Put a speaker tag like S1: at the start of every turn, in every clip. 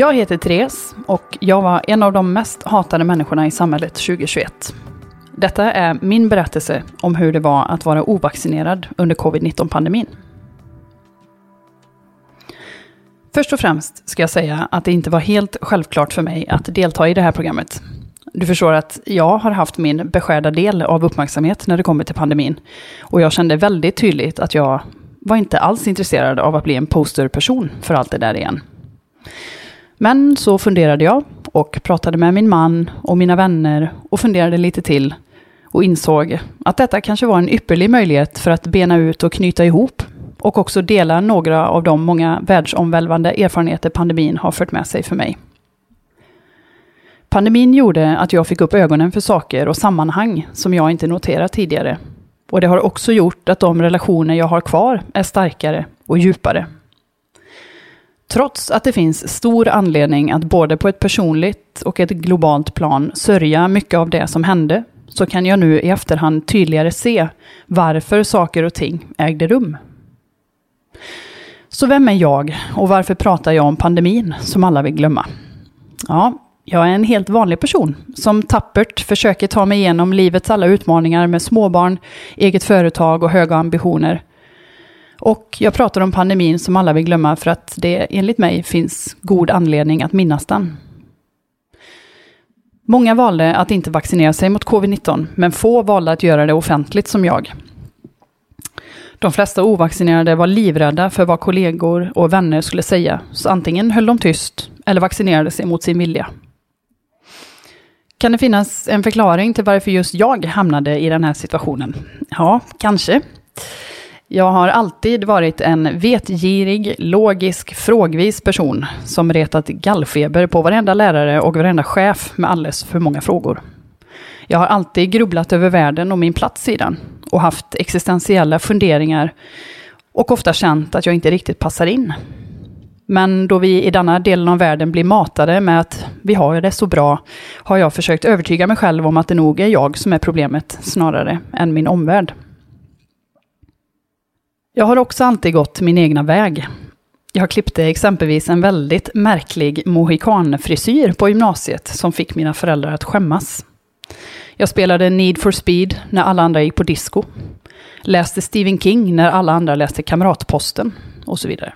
S1: Jag heter Therese och jag var en av de mest hatade människorna i samhället 2021. Detta är min berättelse om hur det var att vara ovaccinerad under covid-19-pandemin. Först och främst ska jag säga att det inte var helt självklart för mig att delta i det här programmet. Du förstår att jag har haft min beskärda del av uppmärksamhet när det kommer till pandemin. Och jag kände väldigt tydligt att jag var inte alls intresserad av att bli en posterperson för allt det där igen. Men så funderade jag och pratade med min man och mina vänner och funderade lite till och insåg att detta kanske var en ypperlig möjlighet för att bena ut och knyta ihop och också dela några av de många världsomvälvande erfarenheter pandemin har fört med sig för mig. Pandemin gjorde att jag fick upp ögonen för saker och sammanhang som jag inte noterat tidigare. Och det har också gjort att de relationer jag har kvar är starkare och djupare. Trots att det finns stor anledning att både på ett personligt och ett globalt plan sörja mycket av det som hände, så kan jag nu i efterhand tydligare se varför saker och ting ägde rum. Så vem är jag och varför pratar jag om pandemin som alla vill glömma? Ja, jag är en helt vanlig person som tappert försöker ta mig igenom livets alla utmaningar med småbarn, eget företag och höga ambitioner och jag pratar om pandemin som alla vill glömma för att det enligt mig finns god anledning att minnas den. Många valde att inte vaccinera sig mot covid-19, men få valde att göra det offentligt som jag. De flesta ovaccinerade var livrädda för vad kollegor och vänner skulle säga, så antingen höll de tyst eller vaccinerade sig mot sin vilja. Kan det finnas en förklaring till varför just jag hamnade i den här situationen? Ja, kanske. Jag har alltid varit en vetgirig, logisk, frågvis person som retat gallfeber på varenda lärare och varenda chef med alldeles för många frågor. Jag har alltid grubblat över världen och min plats i den och haft existentiella funderingar och ofta känt att jag inte riktigt passar in. Men då vi i denna delen av världen blir matade med att vi har det så bra, har jag försökt övertyga mig själv om att det nog är jag som är problemet snarare än min omvärld. Jag har också alltid gått min egna väg. Jag klippte exempelvis en väldigt märklig mohikanfrisyr på gymnasiet som fick mina föräldrar att skämmas. Jag spelade Need for speed när alla andra gick på disco. Läste Stephen King när alla andra läste Kamratposten och så vidare.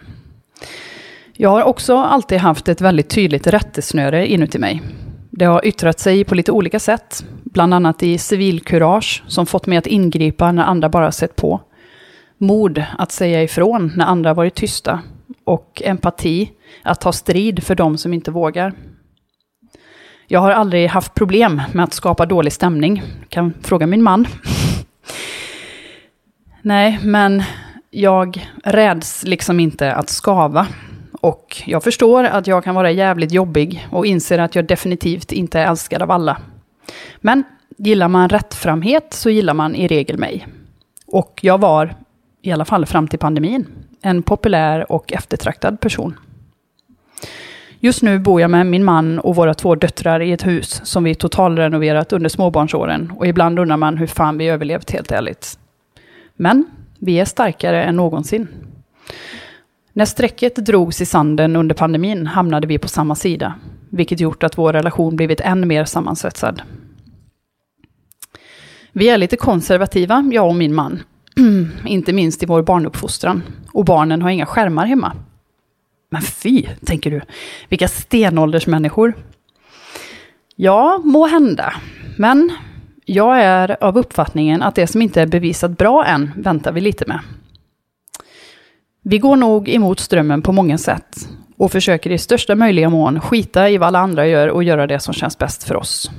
S1: Jag har också alltid haft ett väldigt tydligt rättesnöre inuti mig. Det har yttrat sig på lite olika sätt, bland annat i civilkurage som fått mig att ingripa när andra bara sett på mod att säga ifrån när andra varit tysta och empati att ta strid för de som inte vågar. Jag har aldrig haft problem med att skapa dålig stämning. Kan fråga min man. Nej, men jag räds liksom inte att skava. Och jag förstår att jag kan vara jävligt jobbig och inser att jag definitivt inte är älskad av alla. Men gillar man rättframhet så gillar man i regel mig. Och jag var i alla fall fram till pandemin, en populär och eftertraktad person. Just nu bor jag med min man och våra två döttrar i ett hus som vi totalrenoverat under småbarnsåren och ibland undrar man hur fan vi överlevt helt ärligt. Men vi är starkare än någonsin. När strecket drogs i sanden under pandemin hamnade vi på samma sida, vilket gjort att vår relation blivit än mer sammansvetsad. Vi är lite konservativa, jag och min man, inte minst i vår barnuppfostran. Och barnen har inga skärmar hemma. Men fy, tänker du, vilka stenåldersmänniskor. Ja, må hända. Men jag är av uppfattningen att det som inte är bevisat bra än väntar vi lite med. Vi går nog emot strömmen på många sätt och försöker i största möjliga mån skita i vad alla andra gör och göra det som känns bäst för oss.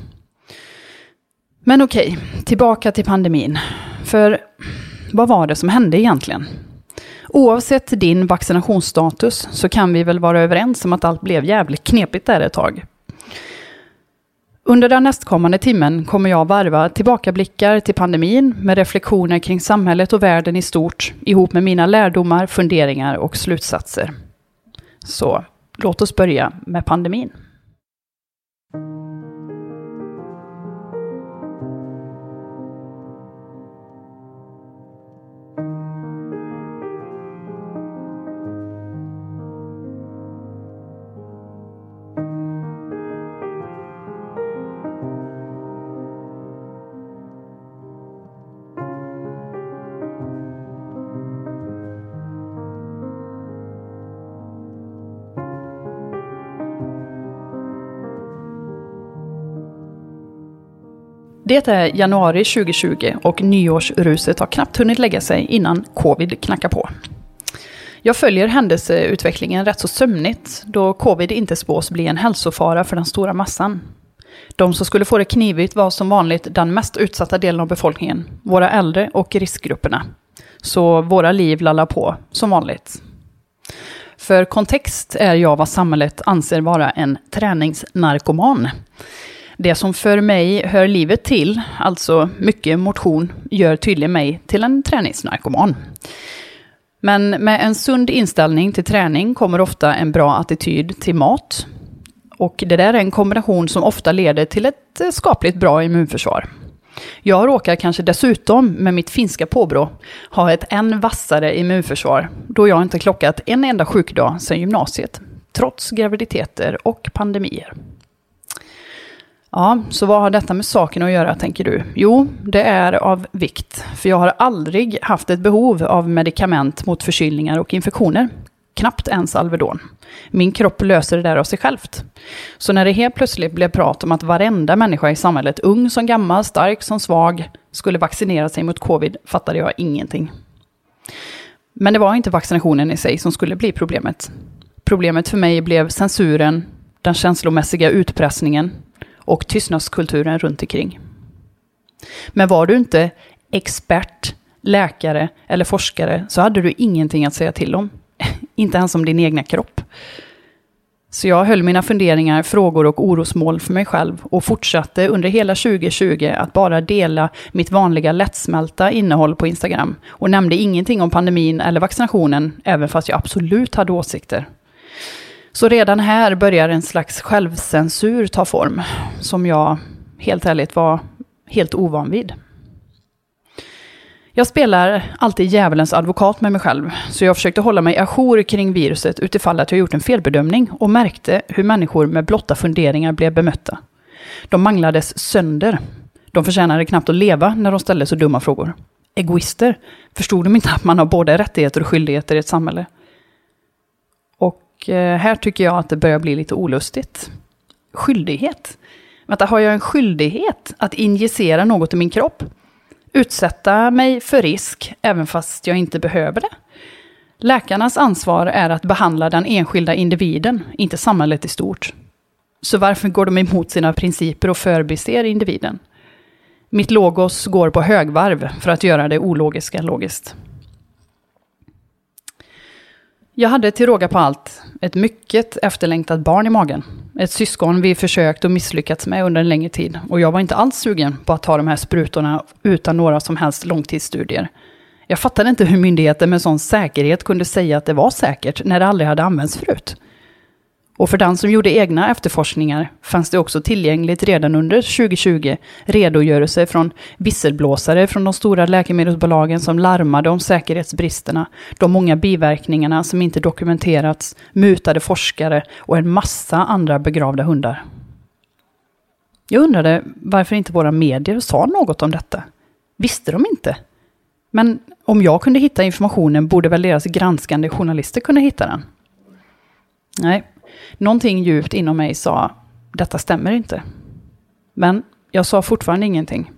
S1: Men okej, tillbaka till pandemin. För vad var det som hände egentligen? Oavsett din vaccinationsstatus så kan vi väl vara överens om att allt blev jävligt knepigt där ett tag. Under den nästkommande timmen kommer jag varva tillbakablickar till pandemin med reflektioner kring samhället och världen i stort ihop med mina lärdomar, funderingar och slutsatser. Så låt oss börja med pandemin. Det är januari 2020 och nyårsruset har knappt hunnit lägga sig innan covid knackar på. Jag följer händelseutvecklingen rätt så sömnigt då covid inte spås bli en hälsofara för den stora massan. De som skulle få det knivigt var som vanligt den mest utsatta delen av befolkningen, våra äldre och riskgrupperna. Så våra liv lallar på som vanligt. För kontext är jag vad samhället anser vara en träningsnarkoman. Det som för mig hör livet till, alltså mycket motion, gör tydligen mig till en träningsnarkoman. Men med en sund inställning till träning kommer ofta en bra attityd till mat. Och det där är en kombination som ofta leder till ett skapligt bra immunförsvar. Jag råkar kanske dessutom med mitt finska påbrå ha ett än vassare immunförsvar då jag inte klockat en enda sjukdag sedan gymnasiet, trots graviditeter och pandemier. Ja, så vad har detta med saken att göra, tänker du? Jo, det är av vikt, för jag har aldrig haft ett behov av medicament mot förkylningar och infektioner. Knappt ens Alvedon. Min kropp löser det där av sig självt. Så när det helt plötsligt blev prat om att varenda människa i samhället, ung som gammal, stark som svag, skulle vaccinera sig mot covid fattade jag ingenting. Men det var inte vaccinationen i sig som skulle bli problemet. Problemet för mig blev censuren, den känslomässiga utpressningen, och tystnadskulturen runt omkring. Men var du inte expert, läkare eller forskare så hade du ingenting att säga till om. inte ens om din egna kropp. Så jag höll mina funderingar, frågor och orosmål för mig själv och fortsatte under hela 2020 att bara dela mitt vanliga lättsmälta innehåll på Instagram och nämnde ingenting om pandemin eller vaccinationen, även fast jag absolut hade åsikter. Så redan här börjar en slags självcensur ta form, som jag helt ärligt var helt ovan vid. Jag spelar alltid djävulens advokat med mig själv, så jag försökte hålla mig ajour kring viruset utifall att jag gjort en felbedömning och märkte hur människor med blotta funderingar blev bemötta. De manglades sönder. De förtjänade knappt att leva när de ställde så dumma frågor. Egoister. Förstod de inte att man har både rättigheter och skyldigheter i ett samhälle? Och eh, här tycker jag att det börjar bli lite olustigt. Skyldighet. Vänta, har jag en skyldighet att injicera något i min kropp? Utsätta mig för risk, även fast jag inte behöver det? Läkarnas ansvar är att behandla den enskilda individen, inte samhället i stort. Så varför går de emot sina principer och förbiser individen? Mitt logos går på högvarv för att göra det ologiska logiskt. Jag hade till råga på allt ett mycket efterlängtat barn i magen. Ett syskon vi försökt och misslyckats med under en längre tid. Och jag var inte alls sugen på att ta de här sprutorna utan några som helst långtidsstudier. Jag fattade inte hur myndigheter med sån säkerhet kunde säga att det var säkert när det aldrig hade använts förut. Och för den som gjorde egna efterforskningar fanns det också tillgängligt redan under 2020 redogörelser från visselblåsare från de stora läkemedelsbolagen som larmade om säkerhetsbristerna, de många biverkningarna som inte dokumenterats, mutade forskare och en massa andra begravda hundar. Jag undrade varför inte våra medier sa något om detta. Visste de inte? Men om jag kunde hitta informationen borde väl deras granskande journalister kunna hitta den? Nej, Någonting djupt inom mig sa, detta stämmer inte. Men jag sa fortfarande ingenting.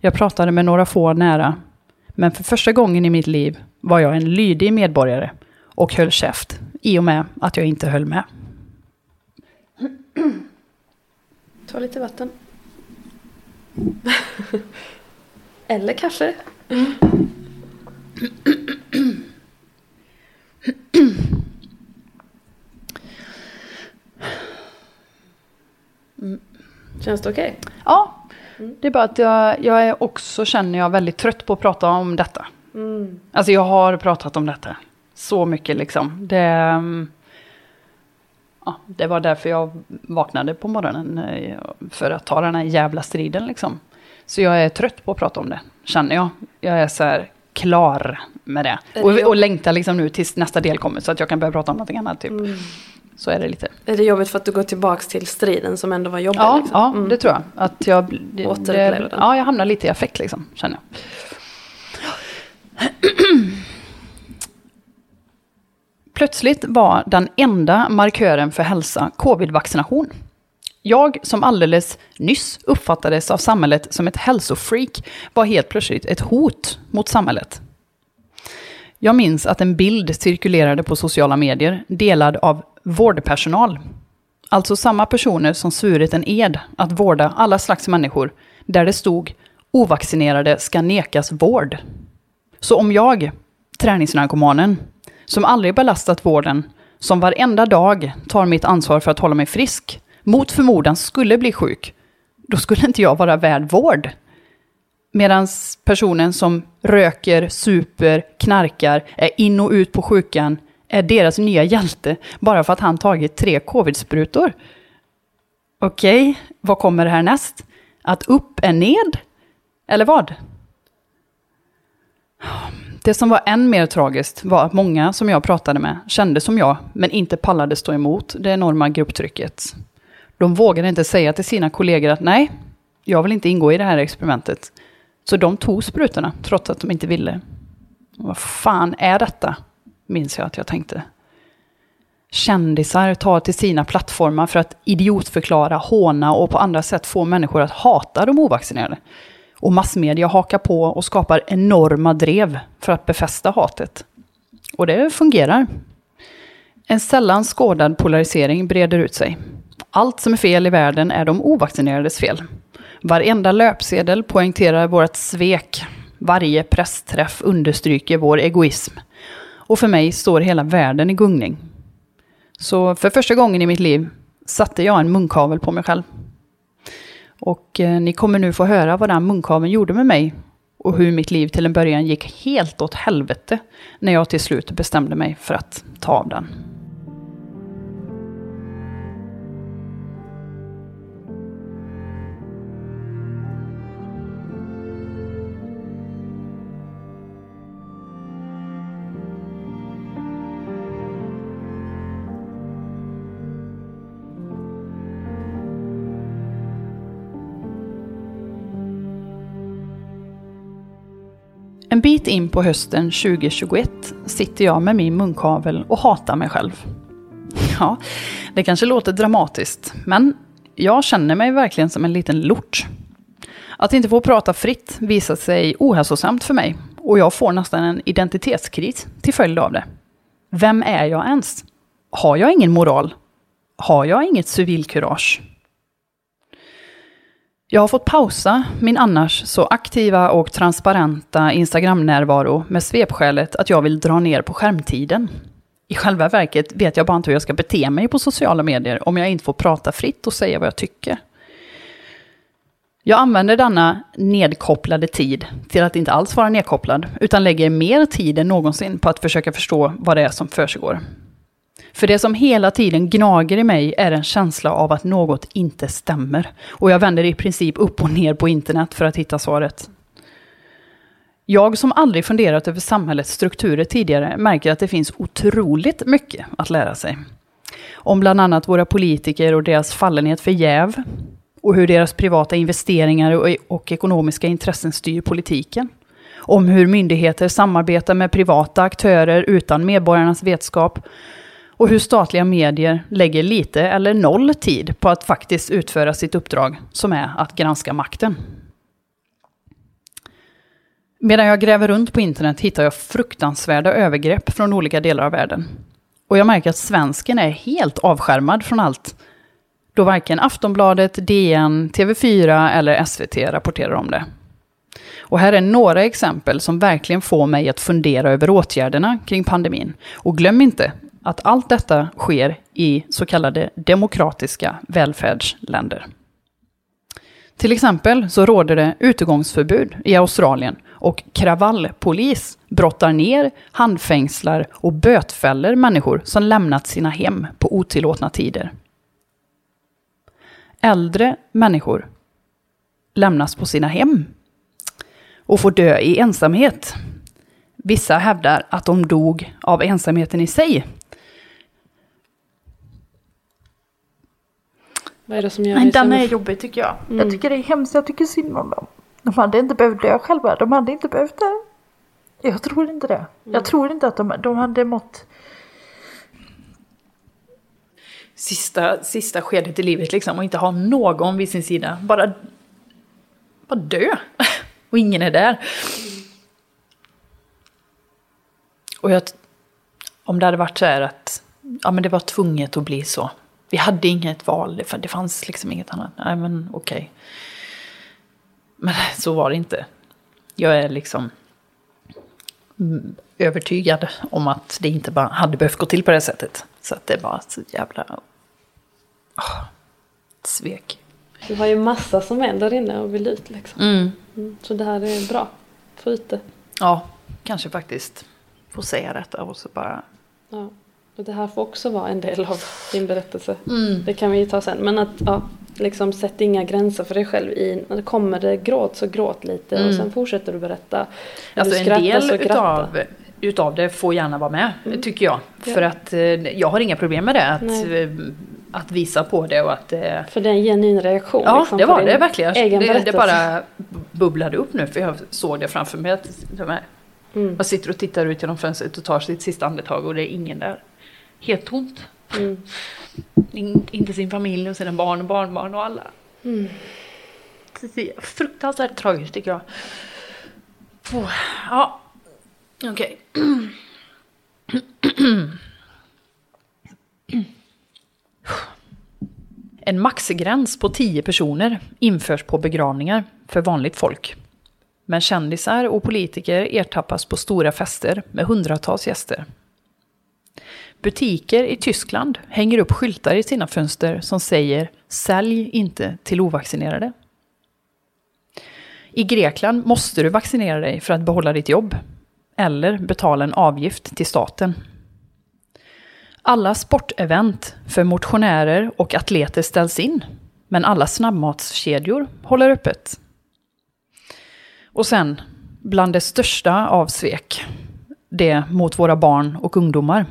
S1: Jag pratade med några få nära. Men för första gången i mitt liv var jag en lydig medborgare och höll käft i och med att jag inte höll med.
S2: Ta lite vatten. Eller kaffe. Känns det okej?
S1: Ja, det är bara att jag, jag är också, känner jag, väldigt trött på att prata om detta.
S2: Mm.
S1: Alltså jag har pratat om detta så mycket liksom. Det, mm, ja, det var därför jag vaknade på morgonen, eh, för att ta den här jävla striden liksom. Så jag är trött på att prata om det, känner jag. Jag är så här klar med det. Och, och längtar liksom nu tills nästa del kommer, så att jag kan börja prata om någonting annat typ.
S2: Mm.
S1: Så är det lite.
S2: Är det jobbigt för att du går tillbaka till striden som ändå var jobbig?
S1: Ja,
S2: liksom?
S1: ja
S2: Mm.
S1: det tror jag. Att jag det,
S2: Återupplever
S1: det,
S2: den.
S1: Ja, jag hamnar lite i affekt liksom, känner jag. Plötsligt var den enda markören för hälsa covid-vaccination. Jag, som alldeles nyss uppfattades av samhället som ett hälsofreak, var helt plötsligt ett hot mot samhället. Jag minns att en bild cirkulerade på sociala medier, delad av vårdpersonal. Alltså samma personer som svurit en ed att vårda alla slags människor, där det stod ovaccinerade ska nekas vård. Så om jag, träningsnarkomanen, som aldrig belastat vården, som varenda dag tar mitt ansvar för att hålla mig frisk, mot förmodan skulle bli sjuk, då skulle inte jag vara värd vård. Medan personen som röker, super, knarkar, är in och ut på sjukan, är deras nya hjälte bara för att han tagit tre covid-sprutor. Okej, vad kommer härnäst? Att upp är ned? Eller vad? Det som var än mer tragiskt var att många som jag pratade med kände som jag, men inte pallade stå emot det enorma grupptrycket. De vågade inte säga till sina kollegor att nej, jag vill inte ingå i det här experimentet. Så de tog sprutorna, trots att de inte ville. Vad fan är detta? Minns jag att jag tänkte. Kändisar tar till sina plattformar för att idiotförklara, håna och på andra sätt få människor att hata de ovaccinerade. Och massmedia hakar på och skapar enorma drev för att befästa hatet. Och det fungerar. En sällan skådad polarisering breder ut sig. Allt som är fel i världen är de ovaccinerades fel. Varenda löpsedel poängterar vårt svek. Varje pressträff understryker vår egoism. Och för mig står hela världen i gungning. Så för första gången i mitt liv satte jag en munkavel på mig själv. Och eh, ni kommer nu få höra vad den munkaveln gjorde med mig och hur mitt liv till en början gick helt åt helvete när jag till slut bestämde mig för att ta av den. En bit in på hösten 2021 sitter jag med min munkavel och hatar mig själv. Ja, det kanske låter dramatiskt, men jag känner mig verkligen som en liten lort. Att inte få prata fritt visar sig ohälsosamt för mig och jag får nästan en identitetskris till följd av det. Vem är jag ens? Har jag ingen moral? Har jag inget civilkurage? Jag har fått pausa min annars så aktiva och transparenta Instagram-närvaro med svepskälet att jag vill dra ner på skärmtiden. I själva verket vet jag bara inte hur jag ska bete mig på sociala medier om jag inte får prata fritt och säga vad jag tycker. Jag använder denna nedkopplade tid till att inte alls vara nedkopplad, utan lägger mer tid än någonsin på att försöka förstå vad det är som försiggår. För det som hela tiden gnager i mig är en känsla av att något inte stämmer. Och jag vänder i princip upp och ner på internet för att hitta svaret. Jag som aldrig funderat över samhällets strukturer tidigare märker att det finns otroligt mycket att lära sig. Om bland annat våra politiker och deras fallenhet för jäv. Och hur deras privata investeringar och, och ekonomiska intressen styr politiken. Om hur myndigheter samarbetar med privata aktörer utan medborgarnas vetskap och hur statliga medier lägger lite eller noll tid på att faktiskt utföra sitt uppdrag, som är att granska makten. Medan jag gräver runt på internet hittar jag fruktansvärda övergrepp från olika delar av världen. Och jag märker att svensken är helt avskärmad från allt. Då varken Aftonbladet, DN, TV4 eller SVT rapporterar om det. Och här är några exempel som verkligen får mig att fundera över åtgärderna kring pandemin. Och glöm inte att allt detta sker i så kallade demokratiska välfärdsländer. Till exempel så råder det utegångsförbud i Australien och kravallpolis brottar ner, handfängslar och bötfäller människor som lämnat sina hem på otillåtna tider. Äldre människor lämnas på sina hem och får dö i ensamhet. Vissa hävdar att de dog av ensamheten i sig.
S2: Vad är det som gör
S3: Nej, den är jobbig tycker jag.
S2: Mm.
S3: Jag tycker det är hemskt, jag tycker synd om dem. De hade inte behövt dö själva, de hade inte behövt det. Jag tror inte det. Jag tror inte att de, de hade mått...
S1: Sista, sista skedet i livet liksom och inte ha någon vid sin sida. Bara, bara dö. Och ingen är där. Och jag, om det hade varit så här att ja, men det var tvunget att bli så. Vi hade inget val, det fann- det fanns liksom inget annat. Nej men okej. Men så var det inte. Jag är liksom övertygad om att det inte bara hade behövt gå till på det sättet. Så att det var så jävla... Oh, svek.
S2: Du har ju massa som är där inne och vill ut liksom.
S1: Mm.
S2: Mm. Så det här är bra. Få ut det.
S1: Ja, kanske faktiskt få säga detta och så bara...
S2: Ja. Och det här får också vara en del av din berättelse.
S1: Mm.
S2: Det kan vi ju ta sen. Men att ja, liksom sätt inga gränser för dig själv. I, när det kommer det gråt så gråt lite och
S1: Mm.
S2: sen fortsätter du berätta.
S1: Alltså
S2: du
S1: en del utav, utav det får gärna vara med,
S2: Mm.
S1: tycker jag.
S2: Ja.
S1: För att eh, jag har inga problem med det, att,
S2: Nej.
S1: eh, att visa på det och att... eh,
S2: För det är en genuin reaktion.
S1: Ja,
S2: liksom,
S1: det var det verkligen. Det, det bara bubblade upp nu för jag såg det framför mig. Att de här,
S2: Mm.
S1: man sitter och tittar ut genom fönstret och tar sitt sista andetag och det är ingen där. Helt tomt.
S2: Mm.
S1: In, inte sin familj och sina barn och barnbarn och alla.
S2: Mm.
S1: Det är fruktansvärt tragiskt tycker jag. Oh, ja, okej. En maxgräns på 10 personer införs på begravningar för vanligt folk. Men kändisar och politiker ertappas på stora fester med hundratals gäster. Butiker i Tyskland hänger upp skyltar i sina fönster som säger “Sälj inte till ovaccinerade”. I Grekland måste du vaccinera dig för att behålla ditt jobb. Eller betala en avgift till staten. Alla sportevent för motionärer och atleter ställs in. Men alla snabbmatskedjor håller öppet. Och sen, bland det största av svek, det mot våra barn och ungdomar.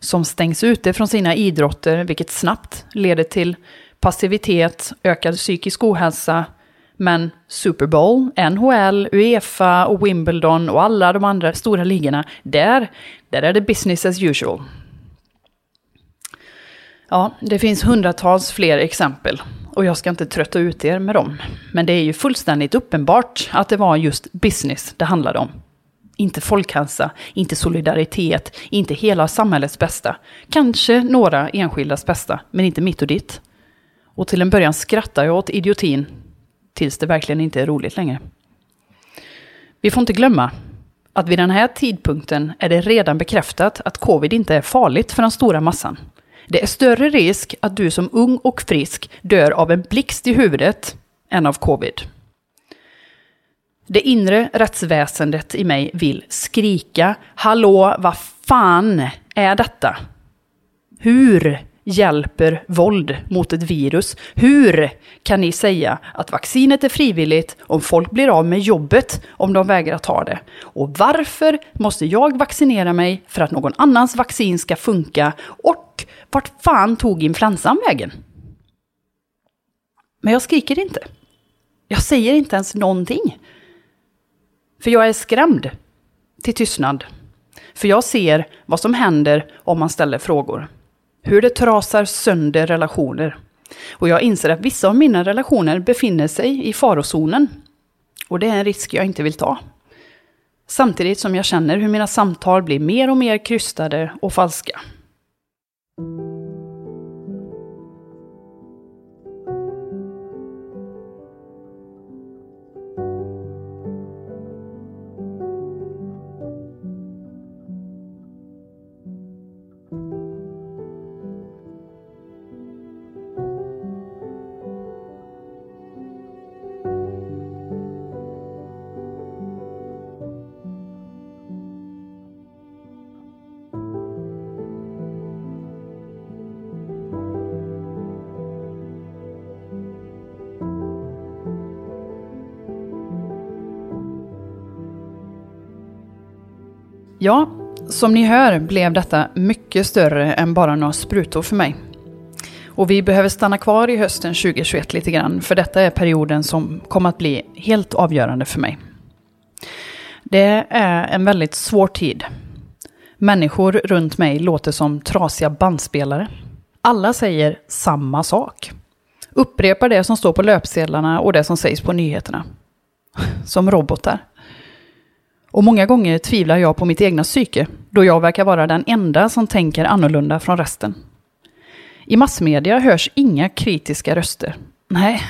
S1: Som stängs ute från sina idrotter, vilket snabbt leder till passivitet, ökad psykisk ohälsa, men Super Bowl, NHL, Uefa och Wimbledon och alla de andra stora ligorna, där, där är det business as usual. Ja, det finns hundratals fler exempel och jag ska inte trötta ut er med dem. Men det är ju fullständigt uppenbart att det var just business det handlade om. Inte folkhälsa, inte solidaritet, inte hela samhällets bästa. Kanske några enskildas bästa, men inte mitt och ditt. Och till en början skrattar jag åt idiotin, tills det verkligen inte är roligt längre. Vi får inte glömma att vid den här tidpunkten är det redan bekräftat att covid inte är farligt för den stora massan. Det är större risk att du som ung och frisk dör av en blixt i huvudet än av covid. Det inre rättsväsendet i mig vill skrika Hallå, vad fan är detta? Hur hjälper våld mot ett virus? Hur kan ni säga att vaccinet är frivilligt om folk blir av med jobbet om de vägrar ta det? Och varför måste jag vaccinera mig för att någon annans vaccin ska funka? Och vart fan tog influensan vägen? Men jag skriker inte. Jag säger inte ens någonting. För jag är skrämd till tystnad. För jag ser vad som händer om man ställer frågor. Hur det trasar sönder relationer. Och jag inser att vissa av mina relationer befinner sig i farozonen. Och det är en risk jag inte vill ta. Samtidigt som jag känner hur mina samtal blir mer och mer krystade och falska. Ja, som ni hör blev detta mycket större än bara några sprutor för mig. Och vi behöver stanna kvar i hösten 2021 lite grann, för detta är perioden som kommer att bli helt avgörande för mig. Det är en väldigt svår tid. Människor runt mig låter som trasiga bandspelare. Alla säger samma sak. Upprepar det som står på löpsedlarna och det som sägs på nyheterna. Som robotar. Och många gånger tvivlar jag på mitt egna psyke, då jag verkar vara den enda som tänker annorlunda från resten. I massmedia hörs inga kritiska röster. Nej,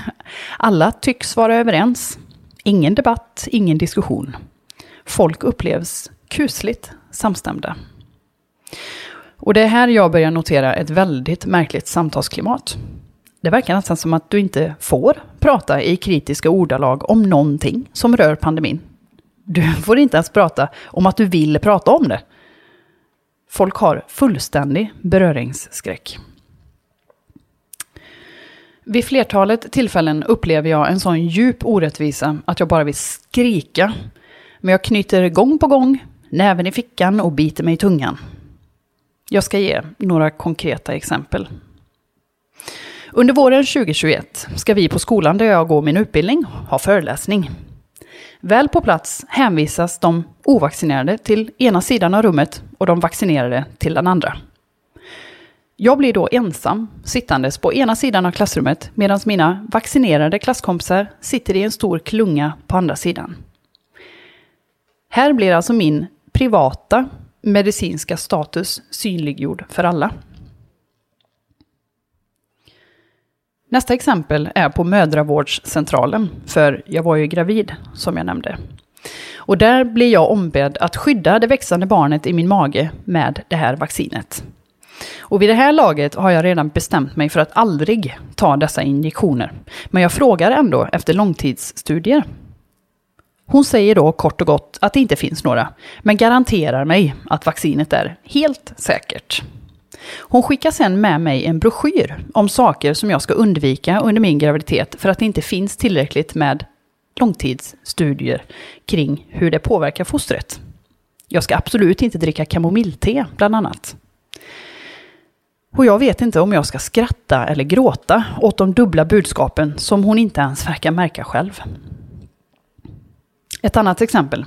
S1: alla tycks vara överens. Ingen debatt, ingen diskussion. Folk upplevs kusligt samstämda. Och det är här jag börjar notera ett väldigt märkligt samtalsklimat. Det verkar nästan som att du inte får prata i kritiska ordalag om någonting som rör pandemin. Du får inte ens prata om att du vill prata om det. Folk har fullständig beröringsskräck. Vid flertalet tillfällen upplever jag en sån djup orättvisa att jag bara vill skrika. Men jag knyter gång på gång näven i fickan och biter mig i tungan. Jag ska ge några konkreta exempel. Under våren 2021 ska vi på skolan där jag går min utbildning ha föreläsning. Väl på plats hänvisas de ovaccinerade till ena sidan av rummet och de vaccinerade till den andra. Jag blir då ensam sittandes på ena sidan av klassrummet medan mina vaccinerade klasskompisar sitter i en stor klunga på andra sidan. Här blir alltså min privata medicinska status synliggjord för alla. Nästa exempel är på mödravårdscentralen, för jag var ju gravid, som jag nämnde. Och där blir jag ombedd att skydda det växande barnet i min mage med det här vaccinet. Och vid det här laget har jag redan bestämt mig för att aldrig ta dessa injektioner. Men jag frågar ändå efter långtidsstudier. Hon säger då kort och gott att det inte finns några, men garanterar mig att vaccinet är helt säkert. Hon skickar sen med mig en broschyr om saker som jag ska undvika under min graviditet för att det inte finns tillräckligt med långtidsstudier kring hur det påverkar fostret. Jag ska absolut inte dricka kamomillte, bland annat. Och jag vet inte om jag ska skratta eller gråta åt de dubbla budskapen som hon inte ens verkar märka själv. Ett annat exempel.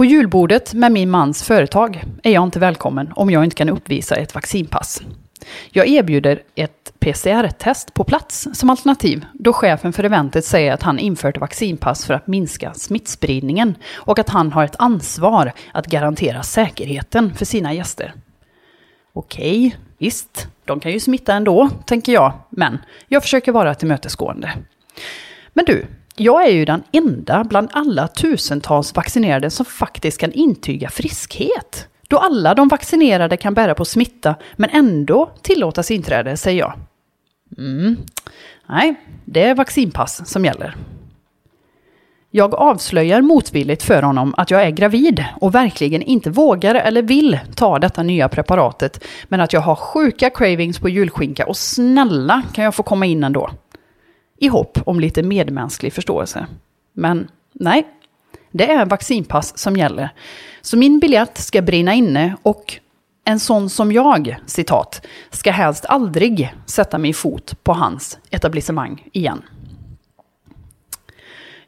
S1: På julbordet med min mans företag är jag inte välkommen om jag inte kan uppvisa ett vaccinpass. Jag erbjuder ett PCR-test på plats som alternativ då chefen för eventet säger att han infört vaccinpass för att minska smittspridningen och att han har ett ansvar att garantera säkerheten för sina gäster. Okej, visst, de kan ju smitta ändå, tänker jag, men jag försöker vara tillmötesgående. Men du, jag är ju den enda bland alla tusentals vaccinerade som faktiskt kan intyga friskhet. Då alla de vaccinerade kan bära på smitta, men ändå tillåtas inträde, säger jag. Mm. Nej, det är vaccinpass som gäller. Jag avslöjar motvilligt för honom att jag är gravid och verkligen inte vågar eller vill ta detta nya preparatet, men att jag har sjuka cravings på julskinka och snälla kan jag få komma in ändå i hopp om lite medmänsklig förståelse. Men nej, det är vaccinpass som gäller. Så min biljett ska brinna inne och en sån som jag, citat, ska helst aldrig sätta min fot på hans etablissemang igen.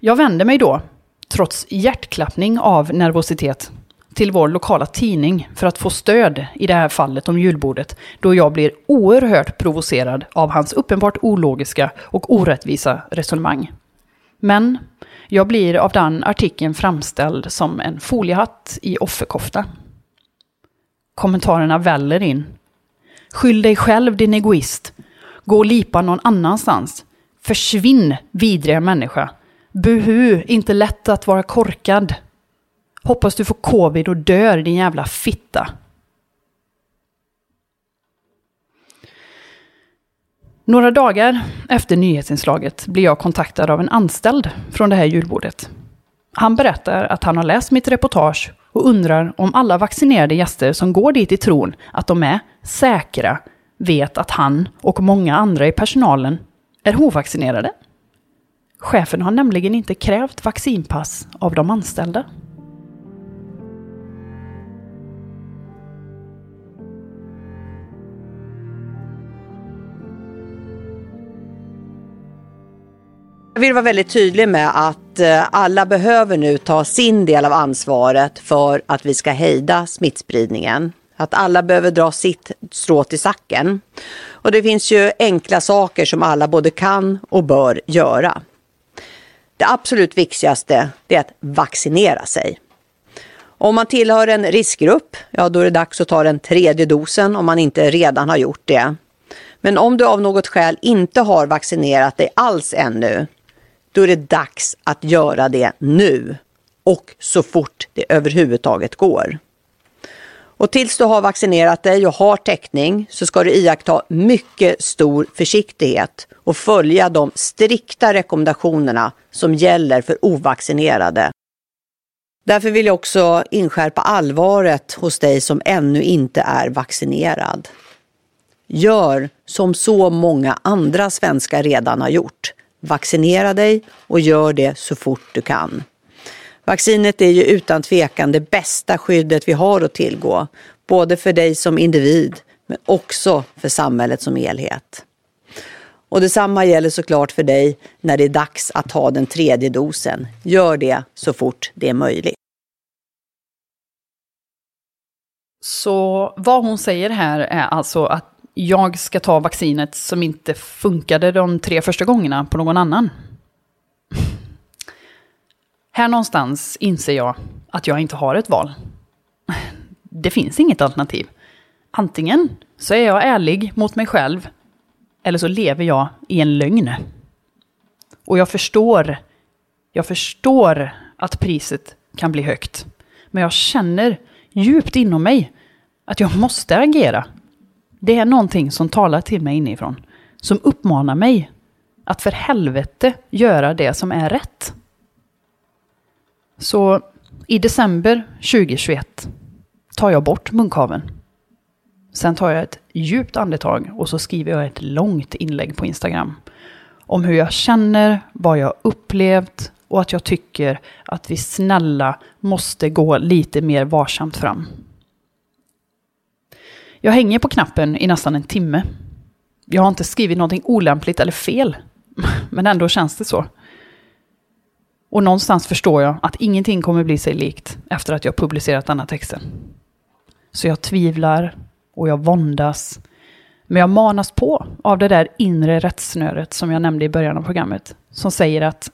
S1: Jag vänder mig då, trots hjärtklappning av nervositet, till vår lokala tidning för att få stöd i det här fallet om julbordet, då jag blir oerhört provocerad av hans uppenbart ologiska och orättvisa resonemang. Men jag blir av den artikeln framställd som en foliehatt i offerkofta. Kommentarerna väller in. Skyll dig själv din egoist. Gå och lipa någon annanstans. Försvinn vidriga människa. Buhu, inte lätt att vara korkad. Hoppas du får covid och dör din jävla fitta. Några dagar efter nyhetsinslaget blir jag kontaktad av en anställd från det här julbordet. Han berättar att han har läst mitt reportage och undrar om alla vaccinerade gäster som går dit i tron att de är säkra vet att han och många andra i personalen är ovaccinerade. Chefen har nämligen inte krävt vaccinpass av de anställda.
S4: Vill vara väldigt tydlig med att eh, alla behöver nu ta sin del av ansvaret för att vi ska hejda smittspridningen. Att alla behöver dra sitt strå till sacken. Och det finns ju enkla saker som alla både kan och bör göra. Det absolut viktigaste är att vaccinera sig. Om man tillhör en riskgrupp, ja då är det dags att ta den tredje dosen om man inte redan har gjort det. Men om du av något skäl inte har vaccinerat dig alls ännu, då är det dags att göra det nu och så fort det överhuvudtaget går. Och tills du har vaccinerat dig och har täckning så ska du iaktta mycket stor försiktighet och följa de strikta rekommendationerna som gäller för ovaccinerade. Därför vill jag också inskärpa allvaret hos dig som ännu inte är vaccinerad. Gör som så många andra svenskar redan har gjort. Vaccinera dig och gör det så fort du kan. Vaccinet är ju utan tvekan det bästa skyddet vi har att tillgå, både för dig som individ men också för samhället som helhet. Och detsamma gäller såklart för dig när det är dags att ta den tredje dosen. Gör det så fort det är möjligt.
S1: Så vad hon säger här är alltså att jag ska ta vaccinet som inte funkade de tre första gångerna på någon annan. Här någonstans inser jag att jag inte har ett val. Det finns inget alternativ. Antingen så är jag ärlig mot mig själv, eller så lever jag i en lögn. Och jag förstår, jag förstår att priset kan bli högt. Men jag känner djupt inom mig att jag måste agera. Det är någonting som talar till mig inifrån. Som uppmanar mig att för helvete göra det som är rätt. Så i december 2021 tar jag bort munkaven. Sen tar jag ett djupt andetag och så skriver jag ett långt inlägg på Instagram. Om hur jag känner, vad jag upplevt och att jag tycker att vi snälla måste gå lite mer varsamt fram. Jag hänger på knappen i nästan en timme. Jag har inte skrivit någonting olämpligt eller fel, men ändå känns det så. Och någonstans förstår jag att ingenting kommer bli sig likt efter att jag publicerat denna texten. Så jag tvivlar och jag våndas. Men jag manas på av det där inre rättssnöret som jag nämnde i början av programmet. Som säger att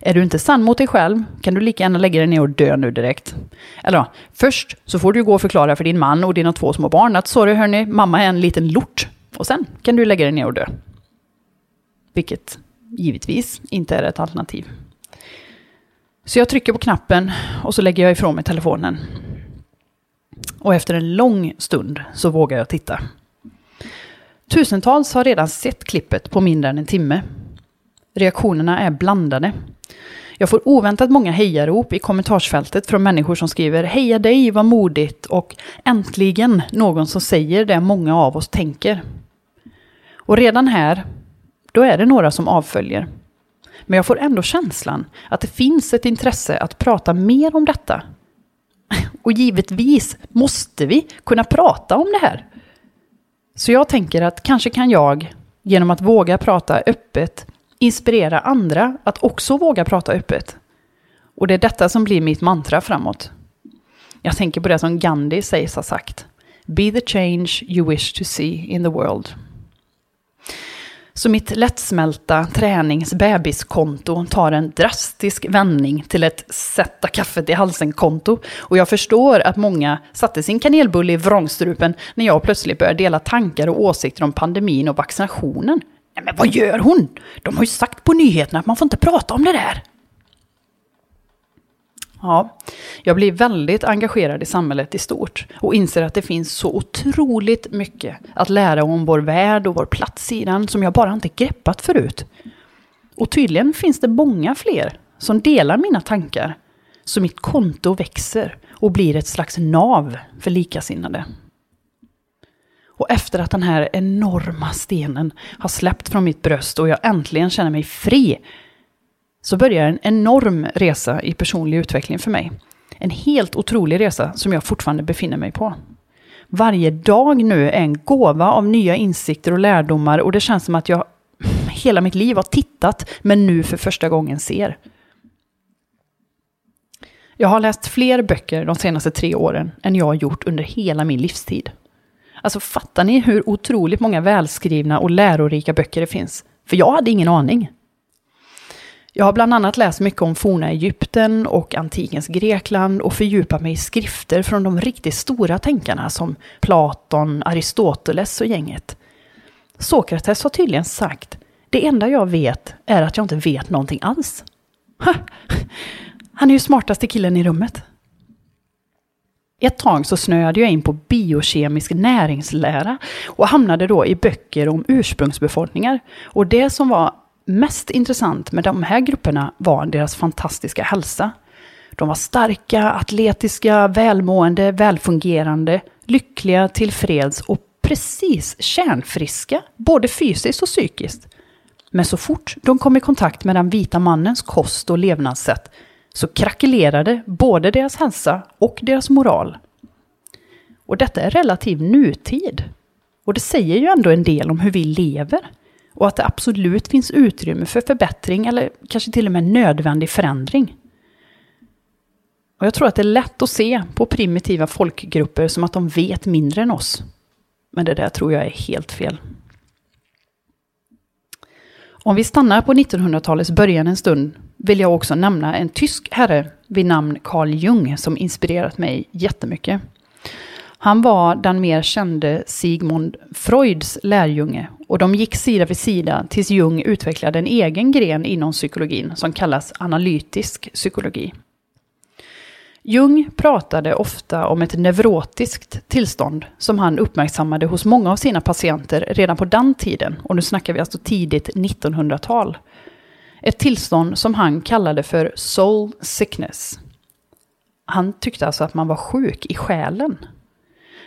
S1: är du inte sann mot dig själv kan du lika gärna lägga dig ner och dö nu direkt. Eller ja, först så får du gå och förklara för din man och dina två små barn att sorry hörni, mamma är en liten lort. Och sen kan du lägga dig ner och dö. Vilket givetvis inte är ett alternativ. Så jag trycker på knappen och så lägger jag ifrån mig telefonen. Och efter en lång stund så vågar jag titta. Tusentals har redan sett klippet på mindre än en timme. Reaktionerna är blandade. Jag får oväntat många hejarop i kommentarsfältet från människor som skriver Heja dig, vad modigt och äntligen någon som säger det många av oss tänker. Och redan här, då är det några som avföljer. Men jag får ändå känslan att det finns ett intresse att prata mer om detta. Och givetvis måste vi kunna prata om det här. Så jag tänker att kanske kan jag, genom att våga prata öppet, inspirera andra att också våga prata öppet. Och det är detta som blir mitt mantra framåt. Jag tänker på det som Gandhi sägs ha sagt. Be the change you wish to see in the world. Så mitt lättsmälta träningsbebiskonto tar en drastisk vändning till ett sätta kaffet i halsen-konto. Och jag förstår att många satte sin kanelbulle i vrångstrupen när jag plötsligt började dela tankar och åsikter om pandemin och vaccinationen. Nej, men vad gör hon? De har ju sagt på nyheterna att man får inte prata om det där. Ja, jag blir väldigt engagerad i samhället i stort och inser att det finns så otroligt mycket att lära om vår värld och vår plats i den som jag bara inte greppat förut. Och tydligen finns det många fler som delar mina tankar, så mitt konto växer och blir ett slags nav för likasinnade. Och efter att den här enorma stenen har släppt från mitt bröst och jag äntligen känner mig fri så börjar en enorm resa i personlig utveckling för mig. En helt otrolig resa som jag fortfarande befinner mig på. Varje dag nu är en gåva av nya insikter och lärdomar och det känns som att jag hela mitt liv har tittat men nu för första gången ser. Jag har läst fler böcker de senaste tre åren än jag har gjort under hela min livstid. Alltså fattar ni hur otroligt många välskrivna och lärorika böcker det finns? För jag hade ingen aning. Jag har bland annat läst mycket om forna Egypten och antikens Grekland och fördjupat mig i skrifter från de riktigt stora tänkarna som Platon, Aristoteles och gänget. Sokrates har tydligen sagt, det enda jag vet är att jag inte vet någonting alls. Ha! Han är ju smartaste killen i rummet. Ett tag så snöade jag in på biokemisk näringslära och hamnade då i böcker om ursprungsbefolkningar. Och det som var mest intressant med de här grupperna var deras fantastiska hälsa. De var starka, atletiska, välmående, välfungerande, lyckliga, tillfreds och precis kärnfriska, både fysiskt och psykiskt. Men så fort de kom i kontakt med den vita mannens kost och levnadssätt så krackelerade både deras hälsa och deras moral. Och detta är relativ nutid. Och det säger ju ändå en del om hur vi lever. Och att det absolut finns utrymme för förbättring eller kanske till och med nödvändig förändring. Och jag tror att det är lätt att se på primitiva folkgrupper som att de vet mindre än oss. Men det där tror jag är helt fel. Om vi stannar på 1900-talets början en stund vill jag också nämna en tysk herre vid namn Carl Jung som inspirerat mig jättemycket. Han var den mer kände Sigmund Freuds lärjunge och de gick sida vid sida tills Jung utvecklade en egen gren inom psykologin som kallas analytisk psykologi. Jung pratade ofta om ett neurotiskt tillstånd som han uppmärksammade hos många av sina patienter redan på den tiden, och nu snackar vi alltså tidigt 1900-tal. Ett tillstånd som han kallade för soul sickness. Han tyckte alltså att man var sjuk i själen.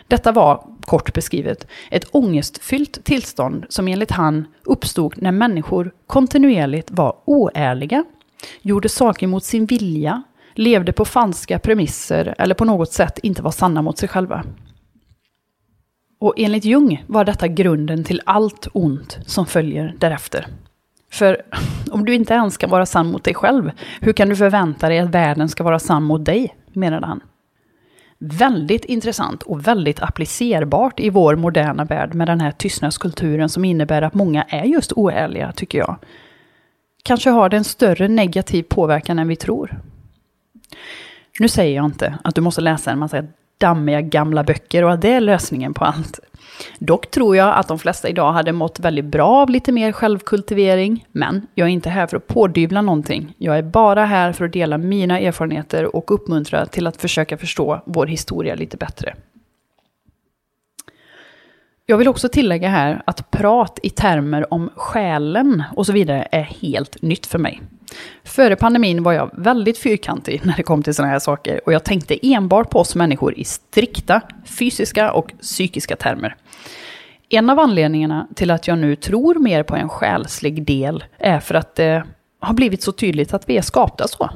S1: Detta var, kort beskrivet, ett ångestfyllt tillstånd som enligt han uppstod när människor kontinuerligt var oärliga, gjorde saker mot sin vilja, levde på falska premisser eller på något sätt inte var sanna mot sig själva. Och enligt Jung var detta grunden till allt ont som följer därefter. För om du inte ens kan vara sann mot dig själv, hur kan du förvänta dig att världen ska vara sann mot dig, menade han. Väldigt intressant och väldigt applicerbart i vår moderna värld med den här tystnadskulturen som innebär att många är just oärliga, tycker jag. Kanske har det en större negativ påverkan än vi tror. Nu säger jag inte att du måste läsa en massa dammiga gamla böcker och att det är lösningen på allt. Dock tror jag att de flesta idag hade mått väldigt bra av lite mer självkultivering. Men jag är inte här för att pådyvla någonting. Jag är bara här för att dela mina erfarenheter och uppmuntra till att försöka förstå vår historia lite bättre. Jag vill också tillägga här att prat i termer om själen och så vidare är helt nytt för mig. Före pandemin var jag väldigt fyrkantig när det kom till sådana här saker och jag tänkte enbart på oss människor i strikta fysiska och psykiska termer. En av anledningarna till att jag nu tror mer på en själslig del är för att det har blivit så tydligt att vi är skapta så.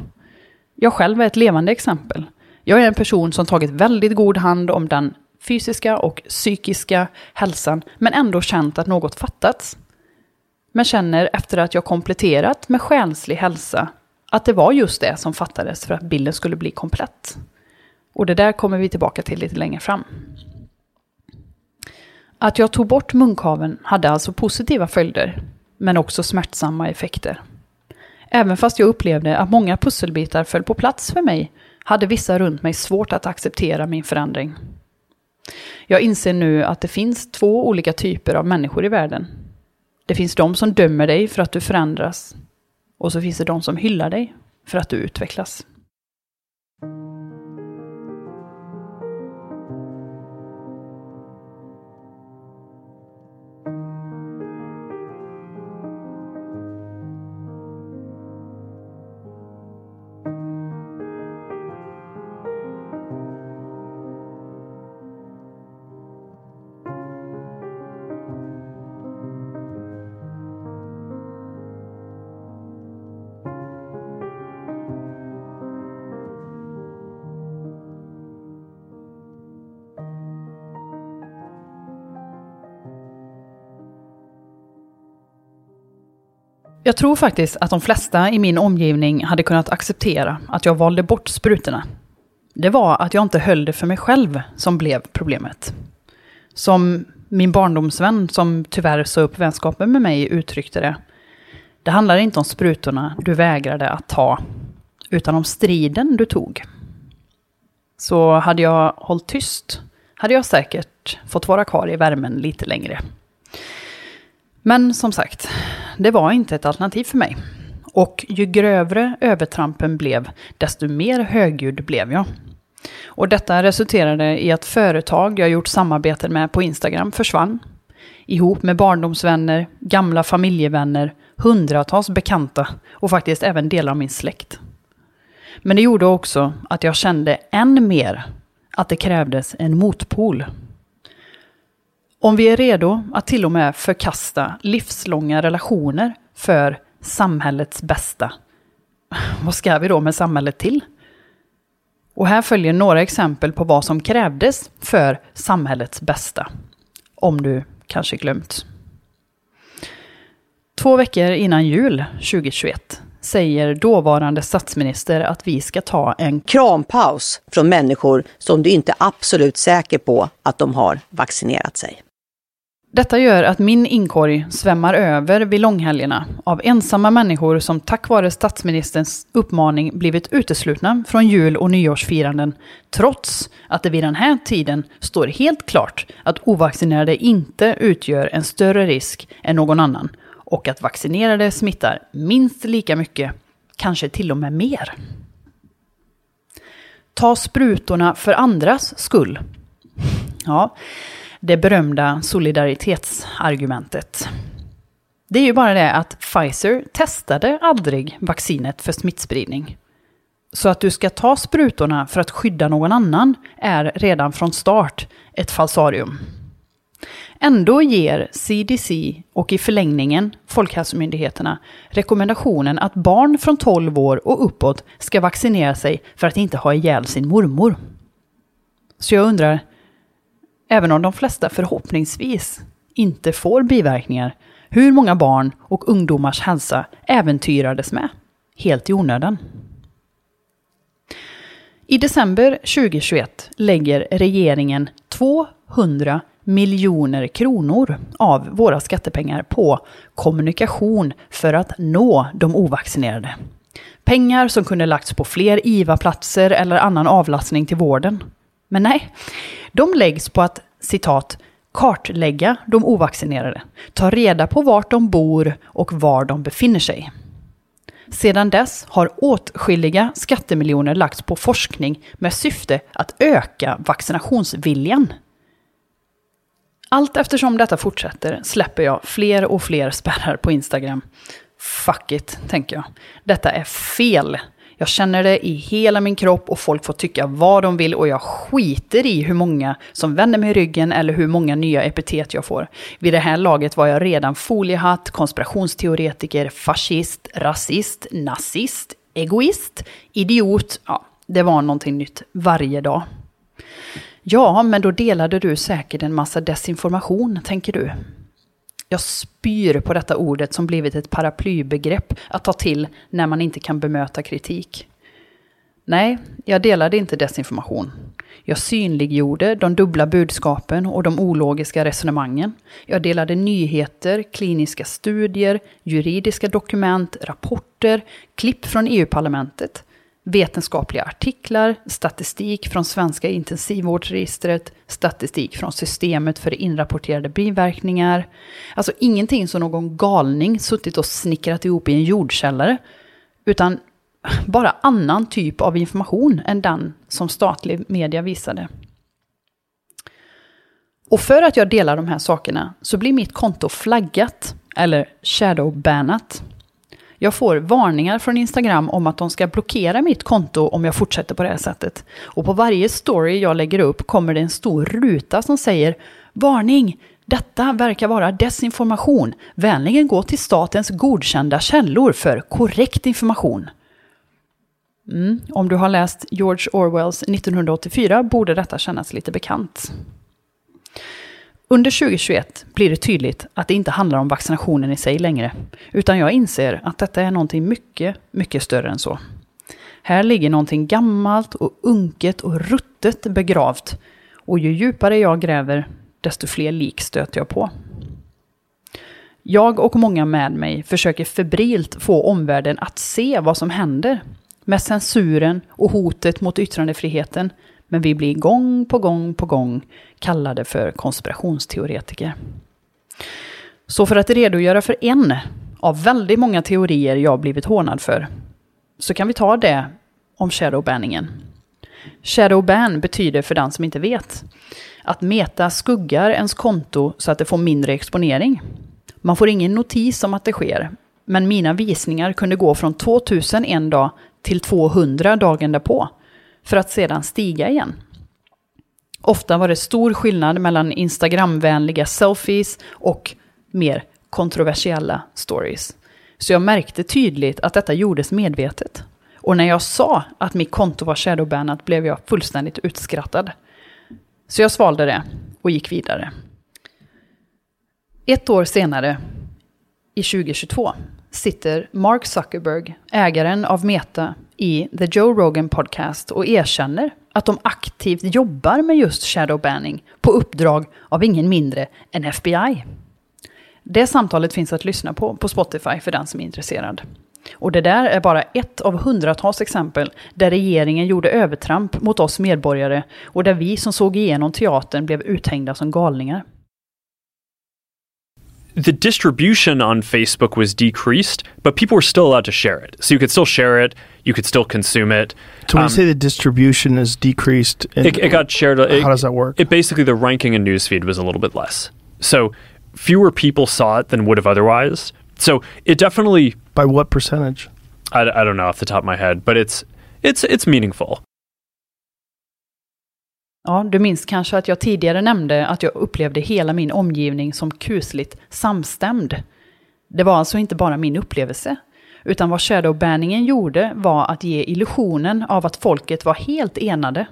S1: Jag själv är ett levande exempel. Jag är en person som tagit väldigt god hand om den fysiska och psykiska hälsan, men ändå känt att något fattats. Men känner efter att jag kompletterat med själslig hälsa att det var just det som fattades för att bilden skulle bli komplett. Och det där kommer vi tillbaka till lite längre fram. Att jag tog bort munkaven hade alltså positiva följder. men också smärtsamma effekter. Även fast jag upplevde att många pusselbitar föll på plats för mig hade vissa runt mig svårt att acceptera min förändring. Jag inser nu att det finns två olika typer av människor i världen. Det finns de som dömer dig för att du förändras. Och så finns det de som hyllar dig för att du utvecklas. Jag tror faktiskt att de flesta i min omgivning hade kunnat acceptera att jag valde bort sprutorna. Det var att jag inte höll det för mig själv som blev problemet. Som min barndomsvän som tyvärr sa upp vänskapen med mig uttryckte det. Det handlar inte om sprutorna du vägrade att ta, utan om striden du tog. Så hade jag hållit tyst hade jag säkert fått vara kvar i värmen lite längre. Men som sagt, det var inte ett alternativ för mig. Och ju grövre övertrampen blev, desto mer högljudd blev jag. Och detta resulterade i att företag jag gjort samarbeten med på Instagram försvann. Ihop med barndomsvänner, gamla familjevänner, hundratals bekanta och faktiskt även delar av min släkt. Men det gjorde också att jag kände än mer att det krävdes en motpol. Om vi är redo att till och med förkasta livslånga relationer för samhällets bästa, vad ska vi då med samhället till? Och här följer några exempel på vad som krävdes för samhällets bästa. Om du kanske glömt. Två veckor innan jul 2021 säger dåvarande statsminister att vi ska ta en
S4: Krampaus från människor som du inte är absolut säker på att de har vaccinerat sig.
S1: Detta gör att min inkorg svämmar över vid långhelgerna av ensamma människor som tack vare statsministerns uppmaning blivit uteslutna från jul och nyårsfiranden, trots att det vid den här tiden står helt klart att ovaccinerade inte utgör en större risk än någon annan och att vaccinerade smittar minst lika mycket, kanske till och med mer. Ta sprutorna för andras skull. Ja, det berömda solidaritetsargumentet. Det är ju bara det att Pfizer testade aldrig vaccinet för smittspridning. Så att du ska ta sprutorna för att skydda någon annan är redan från start ett falsarium. Ändå ger CDC och i förlängningen Folkhälsomyndigheterna rekommendationen att barn från 12 år och uppåt ska vaccinera sig för att inte ha ihjäl sin mormor. Så jag undrar, även om de flesta förhoppningsvis inte får biverkningar, hur många barn och ungdomars hälsa äventyrades med, helt i onödan. I december 2021 lägger regeringen 200 miljoner kronor av våra skattepengar på kommunikation för att nå de ovaccinerade. Pengar som kunde lagts på fler IVA-platser eller annan avlastning till vården. Men nej, de läggs på att citat kartlägga de ovaccinerade, ta reda på vart de bor och var de befinner sig. Sedan dess har åtskilliga skattemiljoner lagts på forskning med syfte att öka vaccinationsviljan. Allt eftersom detta fortsätter släpper jag fler och fler spärrar på Instagram. Fuck it, tänker jag. Detta är fel. Jag känner det i hela min kropp och folk får tycka vad de vill och jag skiter i hur många som vänder mig ryggen eller hur många nya epitet jag får. Vid det här laget var jag redan foliehatt, konspirationsteoretiker, fascist, rasist, nazist, egoist, idiot. Ja, det var någonting nytt varje dag. Ja, men då delade du säkert en massa desinformation, tänker du. Jag spyr på detta ordet som blivit ett paraplybegrepp att ta till när man inte kan bemöta kritik. Nej, jag delade inte desinformation. Jag synliggjorde de dubbla budskapen och de ologiska resonemangen. Jag delade nyheter, kliniska studier, juridiska dokument, rapporter, klipp från EU-parlamentet, vetenskapliga artiklar, statistik från svenska intensivvårdsregistret, statistik från systemet för inrapporterade biverkningar. Alltså ingenting som någon galning suttit och snickrat ihop i en jordkällare, utan bara annan typ av information än den som statlig media visade. Och för att jag delar de här sakerna så blir mitt konto flaggat, eller shadowbannat. Jag får varningar från Instagram om att de ska blockera mitt konto om jag fortsätter på det här sättet. Och på varje story jag lägger upp kommer det en stor ruta som säger Varning! Detta verkar vara desinformation. Vänligen gå till statens godkända källor för korrekt information. Mm. Om du har läst George Orwells 1984 borde detta kännas lite bekant. Under 2021 blir det tydligt att det inte handlar om vaccinationen i sig längre, utan jag inser att detta är någonting mycket, mycket större än så. Här ligger någonting gammalt och unket och ruttet begravt, och ju djupare jag gräver, desto fler lik stöter jag på. Jag och många med mig försöker febrilt få omvärlden att se vad som händer med censuren och hotet mot yttrandefriheten, men vi blir gång på gång på gång kallade för konspirationsteoretiker. Så för att redogöra för en av väldigt många teorier jag blivit hånad för, så kan vi ta det om shadowbanningen. Shadowban betyder, för den som inte vet, att Meta skuggar ens konto så att det får mindre exponering. Man får ingen notis om att det sker, men mina visningar kunde gå från 2000 en dag till 200 dagen därpå, för att sedan stiga igen. Ofta var det stor skillnad mellan Instagramvänliga selfies och mer kontroversiella stories. Så jag märkte tydligt att detta gjordes medvetet. Och när jag sa att mitt konto var shadowbannat blev jag fullständigt utskrattad. Så jag svalde det och gick vidare. Ett år senare, i 2022, sitter Mark Zuckerberg, ägaren av Meta, i The Joe Rogan Podcast och erkänner att de aktivt jobbar med just shadowbanning på uppdrag av ingen mindre än FBI. Det samtalet finns att lyssna på på Spotify för den som är intresserad. Och det där är bara ett av hundratals exempel där regeringen gjorde övertramp mot oss medborgare och där vi som såg igenom teatern blev uthängda som galningar.
S5: the distribution on Facebook was decreased, but people were still allowed to share it. So you could still share it, you could still consume it.
S6: So when
S5: Um,
S6: you say the distribution is decreased, and
S5: it, it got shared. It,
S6: how does that work?
S5: It basically the ranking in newsfeed was a little bit less. So fewer people saw it than would have otherwise. So it definitely,
S6: By what percentage?
S5: I, I don't know off the top of my head, but it's it's it's meaningful.
S1: Ja, du minns kanske att jag tidigare nämnde att jag upplevde hela min omgivning som kusligt samstämd. Det var alltså inte bara min upplevelse, utan vad shadowbanningen gjorde var att ge illusionen av att folket var helt enade,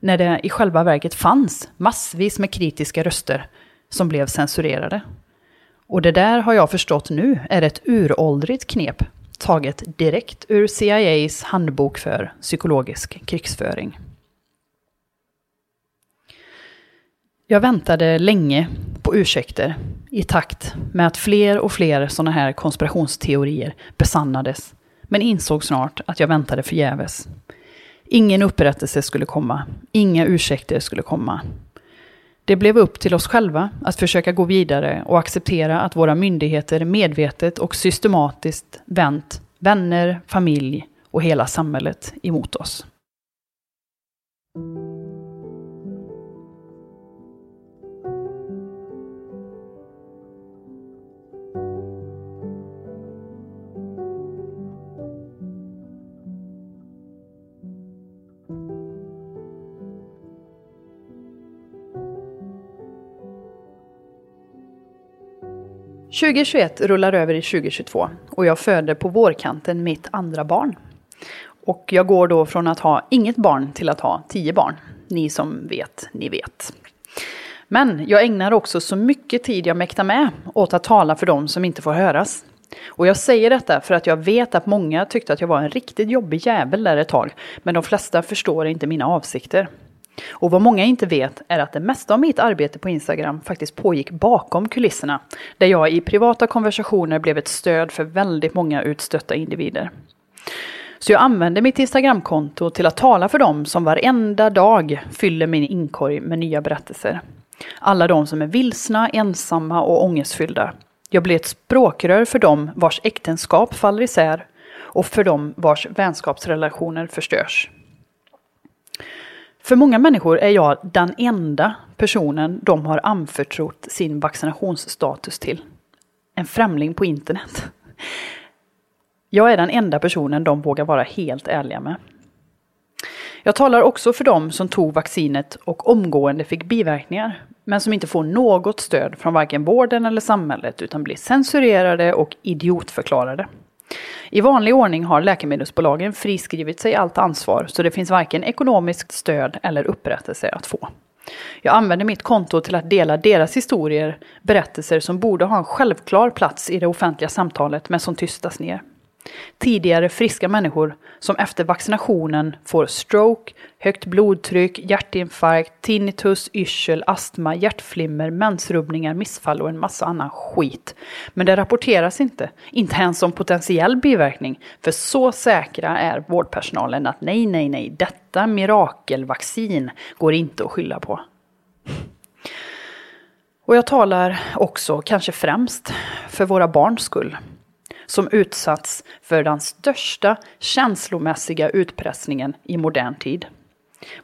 S1: när det i själva verket fanns massvis med kritiska röster som blev censurerade. Och det där har jag förstått nu är ett uråldrigt knep, taget direkt ur CIAs handbok för psykologisk krigsföring. Jag väntade länge på ursäkter i takt med att fler och fler sådana här konspirationsteorier besannades, men insåg snart att jag väntade förgäves. Ingen upprättelse skulle komma, inga ursäkter skulle komma. Det blev upp till oss själva att försöka gå vidare och acceptera att våra myndigheter medvetet och systematiskt vänt vänner, familj och hela samhället emot oss. 2021 rullar över i 2022 och jag föder på vårkanten mitt andra barn. Och jag går då från att ha inget barn till att ha tio barn. Ni som vet, ni vet. Men jag ägnar också så mycket tid jag mäktar med åt att tala för dem som inte får höras. Och jag säger detta för att jag vet att många tyckte att jag var en riktigt jobbig jävel där ett tag, men de flesta förstår inte mina avsikter. Och vad många inte vet är att det mesta av mitt arbete på Instagram faktiskt pågick bakom kulisserna, där jag i privata konversationer blev ett stöd för väldigt många utstötta individer. Så jag använder mitt Instagramkonto till att tala för dem som varenda dag fyller min inkorg med nya berättelser. Alla de som är vilsna, ensamma och ångestfyllda. Jag blir ett språkrör för dem vars äktenskap faller isär och för dem vars vänskapsrelationer förstörs. För många människor är jag den enda personen de har anförtrott sin vaccinationsstatus till. En främling på internet. Jag är den enda personen de vågar vara helt ärliga med. Jag talar också för dem som tog vaccinet och omgående fick biverkningar, men som inte får något stöd från varken vården eller samhället utan blir censurerade och idiotförklarade. I vanlig ordning har läkemedelsbolagen friskrivit sig allt ansvar så det finns varken ekonomiskt stöd eller upprättelse att få. Jag använder mitt konto till att dela deras historier, berättelser som borde ha en självklar plats i det offentliga samtalet men som tystas ner. Tidigare friska människor som efter vaccinationen får stroke, högt blodtryck, hjärtinfarkt, tinnitus, yrsel, astma, hjärtflimmer, mensrubbningar, missfall och en massa annan skit. Men det rapporteras inte, inte ens om potentiell biverkning. För så säkra är vårdpersonalen att nej, nej, nej, detta mirakelvaccin går inte att skylla på. Och jag talar också, kanske främst, för våra barns skull som utsatts för den största känslomässiga utpressningen i modern tid.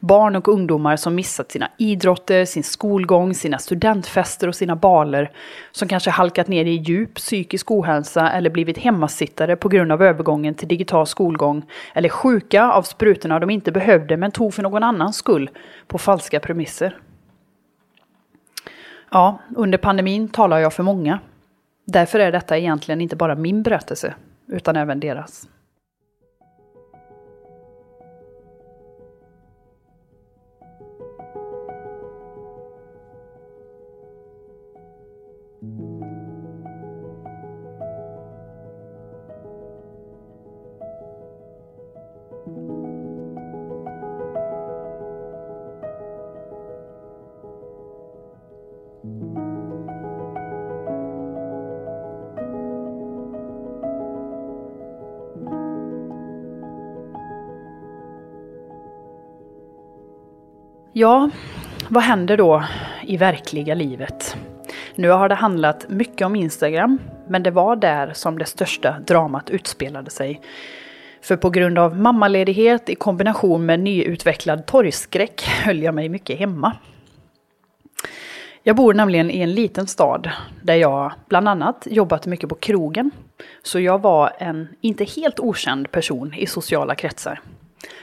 S1: Barn och ungdomar som missat sina idrotter, sin skolgång, sina studentfester och sina baler. Som kanske halkat ner i djup psykisk ohälsa eller blivit hemmasittare på grund av övergången till digital skolgång. Eller sjuka av sprutorna de inte behövde men tog för någon annans skull på falska premisser. Ja, under pandemin talar jag för många. Därför är detta egentligen inte bara min berättelse, utan även deras. Ja, vad händer då i verkliga livet? Nu har det handlat mycket om Instagram, men det var där som det största dramat utspelade sig. För på grund av mammaledighet i kombination med nyutvecklad torgskräck höll jag mig mycket hemma. Jag bor nämligen i en liten stad där jag bland annat jobbat mycket på krogen. Så jag var en inte helt okänd person i sociala kretsar.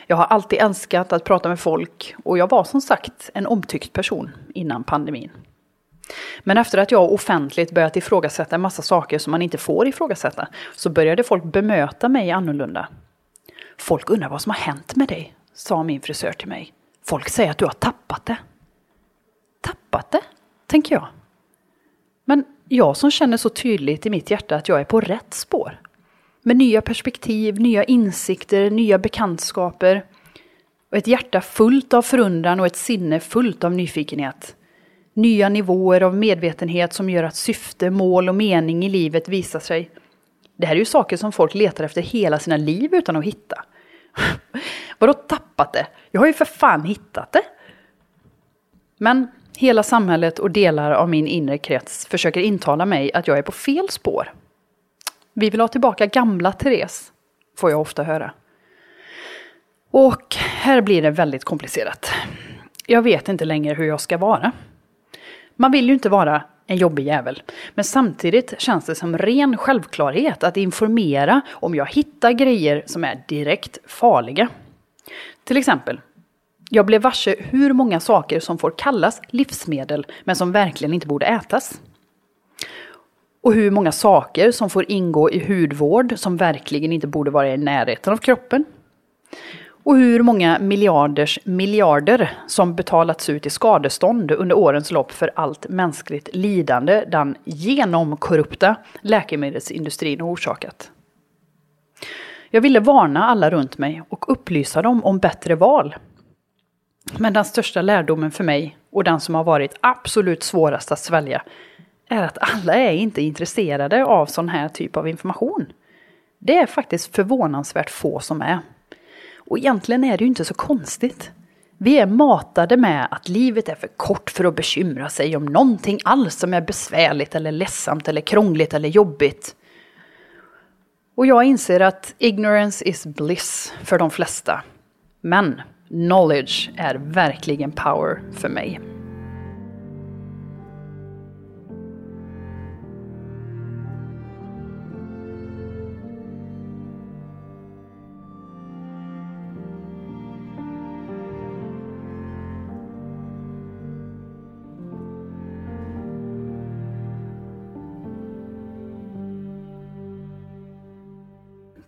S1: Jag har alltid älskat att prata med folk och jag var som sagt en omtyckt person innan pandemin. Men efter att jag offentligt börjat ifrågasätta en massa saker som man inte får ifrågasätta så började folk bemöta mig annorlunda. Folk undrar vad som har hänt med dig, sa min frisör till mig. Folk säger att du har tappat det. Tappat det? tänker jag. Men jag som känner så tydligt i mitt hjärta att jag är på rätt spår. Med nya perspektiv, nya insikter, nya bekantskaper. Och ett hjärta fullt av förundran och ett sinne fullt av nyfikenhet. Nya nivåer av medvetenhet som gör att syfte, mål och mening i livet visar sig. Det här är ju saker som folk letar efter hela sina liv utan att hitta. Vadå tappat det? Jag har ju för fan hittat det. Men hela samhället och delar av min inre krets försöker intala mig att jag är på fel spår. Vi vill ha tillbaka gamla Therese, får jag ofta höra. Och här blir det väldigt komplicerat. Jag vet inte längre hur jag ska vara. Man vill ju inte vara en jobbig jävel. Men samtidigt känns det som ren självklarhet att informera om jag hittar grejer som är direkt farliga. Till exempel, jag blev varse hur många saker som får kallas livsmedel men som verkligen inte borde ätas. Och hur många saker som får ingå i hudvård som verkligen inte borde vara i närheten av kroppen. Och hur många miljarders miljarder som betalats ut i skadestånd under årens lopp för allt mänskligt lidande den genomkorrupta läkemedelsindustrin har orsakat. Jag ville varna alla runt mig och upplysa dem om bättre val. Men den största lärdomen för mig, och den som har varit absolut svårast att svälja, är att alla är inte intresserade av sån här typ av information. Det är faktiskt förvånansvärt få som är. Och egentligen är det ju inte så konstigt. Vi är matade med att livet är för kort för att bekymra sig om någonting alls som är besvärligt eller ledsamt eller krångligt eller jobbigt. Och jag inser att ignorance is bliss för de flesta. Men knowledge är verkligen power för mig.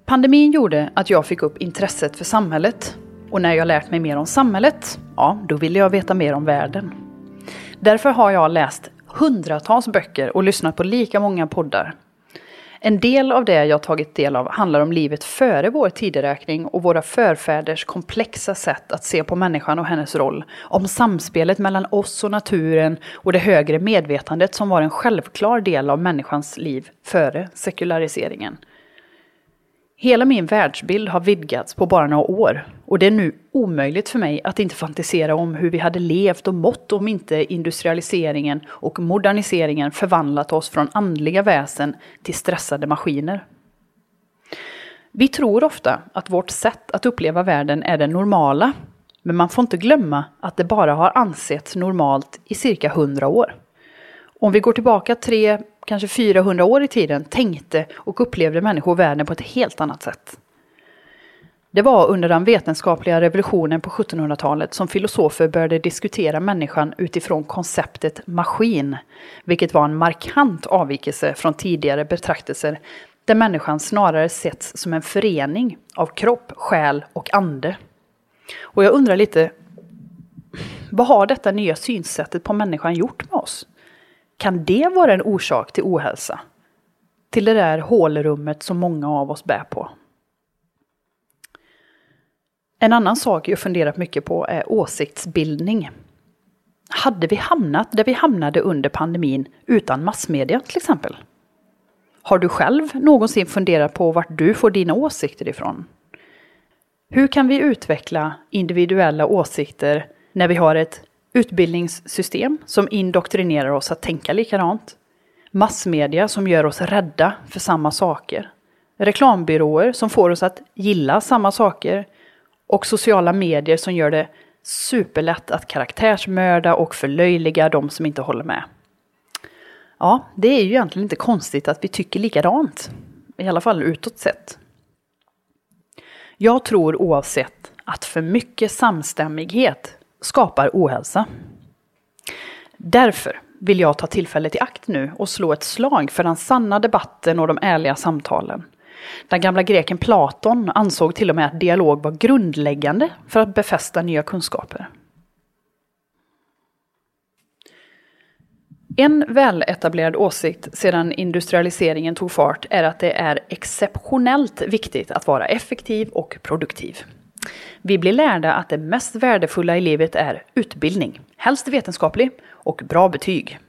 S1: Pandemin gjorde att jag fick upp intresset för samhället. Och när jag lärt mig mer om samhället, ja, då ville jag veta mer om världen. Därför har jag läst hundratals böcker och lyssnat på lika många poddar. En del av det jag tagit del av handlar om livet före vår tideräkning och våra förfäders komplexa sätt att se på människan och hennes roll. Om samspelet mellan oss och naturen och det högre medvetandet som var en självklar del av människans liv före sekulariseringen. Hela min världsbild har vidgats på bara några år och det är nu omöjligt för mig att inte fantisera om hur vi hade levt och mått om inte industrialiseringen och moderniseringen förvandlat oss från andliga väsen till stressade maskiner. Vi tror ofta att vårt sätt att uppleva världen är det normala, men man får inte glömma att det bara har ansetts normalt i cirka hundra år. Om vi går tillbaka tre, kanske 400 år i tiden tänkte och upplevde människor världen på ett helt annat sätt. Det var under den vetenskapliga revolutionen på 1700-talet som filosofer började diskutera människan utifrån konceptet maskin, vilket var en markant avvikelse från tidigare betraktelser där människan snarare setts som en förening av kropp, själ och ande. Och jag undrar lite, vad har detta nya synsättet på människan gjort med oss? Kan det vara en orsak till ohälsa? Till det där hålrummet som många av oss bär på. En annan sak jag funderat mycket på är åsiktsbildning. Hade vi hamnat där vi hamnade under pandemin utan massmedia till exempel? Har du själv någonsin funderat på vart du får dina åsikter ifrån? Hur kan vi utveckla individuella åsikter när vi har ett Utbildningssystem som indoktrinerar oss att tänka likadant. Massmedia som gör oss rädda för samma saker. Reklambyråer som får oss att gilla samma saker. Och sociala medier som gör det superlätt att karaktärsmörda och förlöjliga de som inte håller med. Ja, det är ju egentligen inte konstigt att vi tycker likadant. I alla fall utåt sett. Jag tror oavsett att för mycket samstämmighet skapar ohälsa. Därför vill jag ta tillfället i akt nu och slå ett slag för den sanna debatten och de ärliga samtalen. Den gamla greken Platon ansåg till och med att dialog var grundläggande för att befästa nya kunskaper. En väletablerad åsikt sedan industrialiseringen tog fart är att det är exceptionellt viktigt att vara effektiv och produktiv. Vi blir lärda att det mest värdefulla i livet är utbildning, helst vetenskaplig, och bra betyg.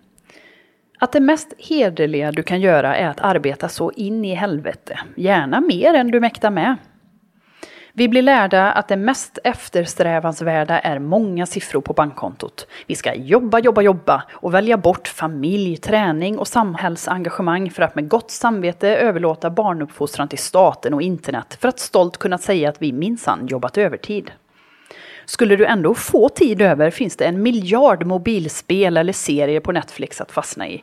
S1: Att det mest hederliga du kan göra är att arbeta så in i helvete, gärna mer än du mäktar med. Vi blir lärda att det mest eftersträvansvärda är många siffror på bankkontot. Vi ska jobba, jobba, jobba och välja bort familj, träning och samhällsengagemang för att med gott samvete överlåta barnuppfostran till staten och internet för att stolt kunna säga att vi minsann jobbat övertid. Skulle du ändå få tid över finns det en miljard mobilspel eller serier på Netflix att fastna i.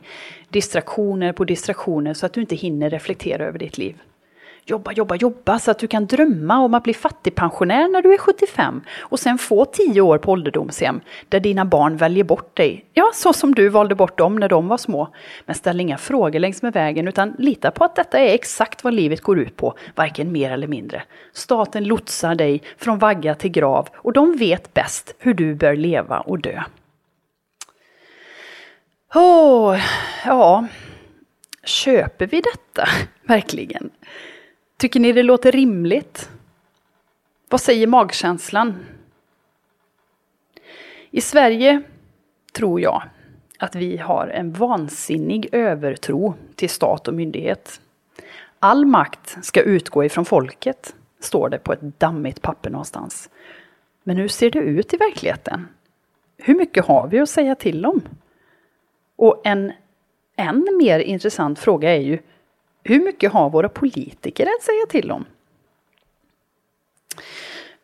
S1: Distraktioner på distraktioner så att du inte hinner reflektera över ditt liv. Jobba, jobba, jobba så att du kan drömma om att bli fattigpensionär när du är 75 och sen få 10 år på ålderdomshem där dina barn väljer bort dig. Ja, så som du valde bort dem när de var små. Men ställ inga frågor längs med vägen utan lita på att detta är exakt vad livet går ut på, varken mer eller mindre. Staten lotsar dig från vagga till grav och de vet bäst hur du bör leva och dö. Åh, oh, ja, köper vi detta verkligen? Tycker ni det låter rimligt? Vad säger magkänslan? I Sverige tror jag att vi har en vansinnig övertro till stat och myndighet. All makt ska utgå ifrån folket, står det på ett dammigt papper någonstans. Men hur ser det ut i verkligheten? Hur mycket har vi att säga till om? Och en än mer intressant fråga är ju, hur mycket har våra politiker att säga till om?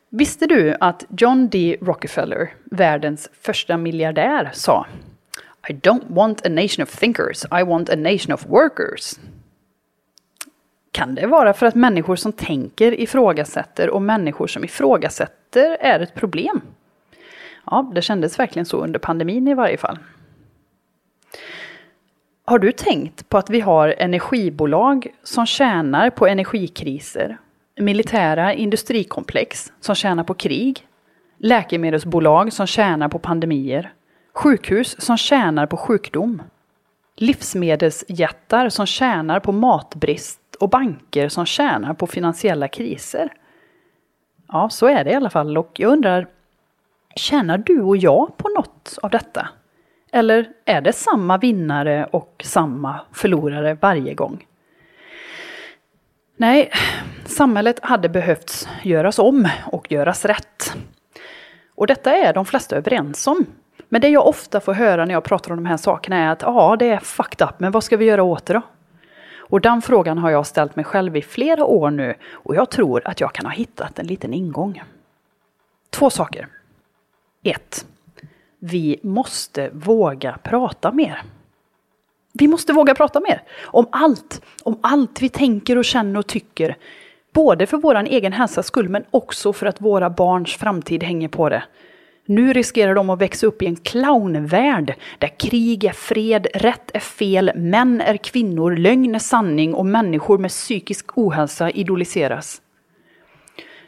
S1: Visste du att John D. Rockefeller, världens första miljardär, sa I don't want a nation of thinkers, I want a nation of workers. Kan det vara för att människor som tänker ifrågasätter och människor som ifrågasätter är ett problem? Ja, det kändes verkligen så under pandemin i varje fall. Har du tänkt på att vi har energibolag som tjänar på energikriser, militära industrikomplex som tjänar på krig, läkemedelsbolag som tjänar på pandemier, sjukhus som tjänar på sjukdom, livsmedelsjättar som tjänar på matbrist och banker som tjänar på finansiella kriser? Ja, så är det i alla fall. Och jag undrar, tjänar du och jag på något av detta? Eller är det samma vinnare och samma förlorare varje gång? Nej, samhället hade behövts göras om och göras rätt. Och detta är de flesta överens om. Men det jag ofta får höra när jag pratar om de här sakerna är att ja, det är fucked up, men vad ska vi göra åt det då? Och den frågan har jag ställt mig själv i flera år nu och jag tror att jag kan ha hittat en liten ingång. Två saker. Ett vi måste våga prata mer. Vi måste våga prata mer om allt, om allt vi tänker och känner och tycker. Både för vår egen hälsas skull men också för att våra barns framtid hänger på det. Nu riskerar de att växa upp i en clownvärld där krig är fred, rätt är fel, män är kvinnor, lögn är sanning och människor med psykisk ohälsa idoliseras.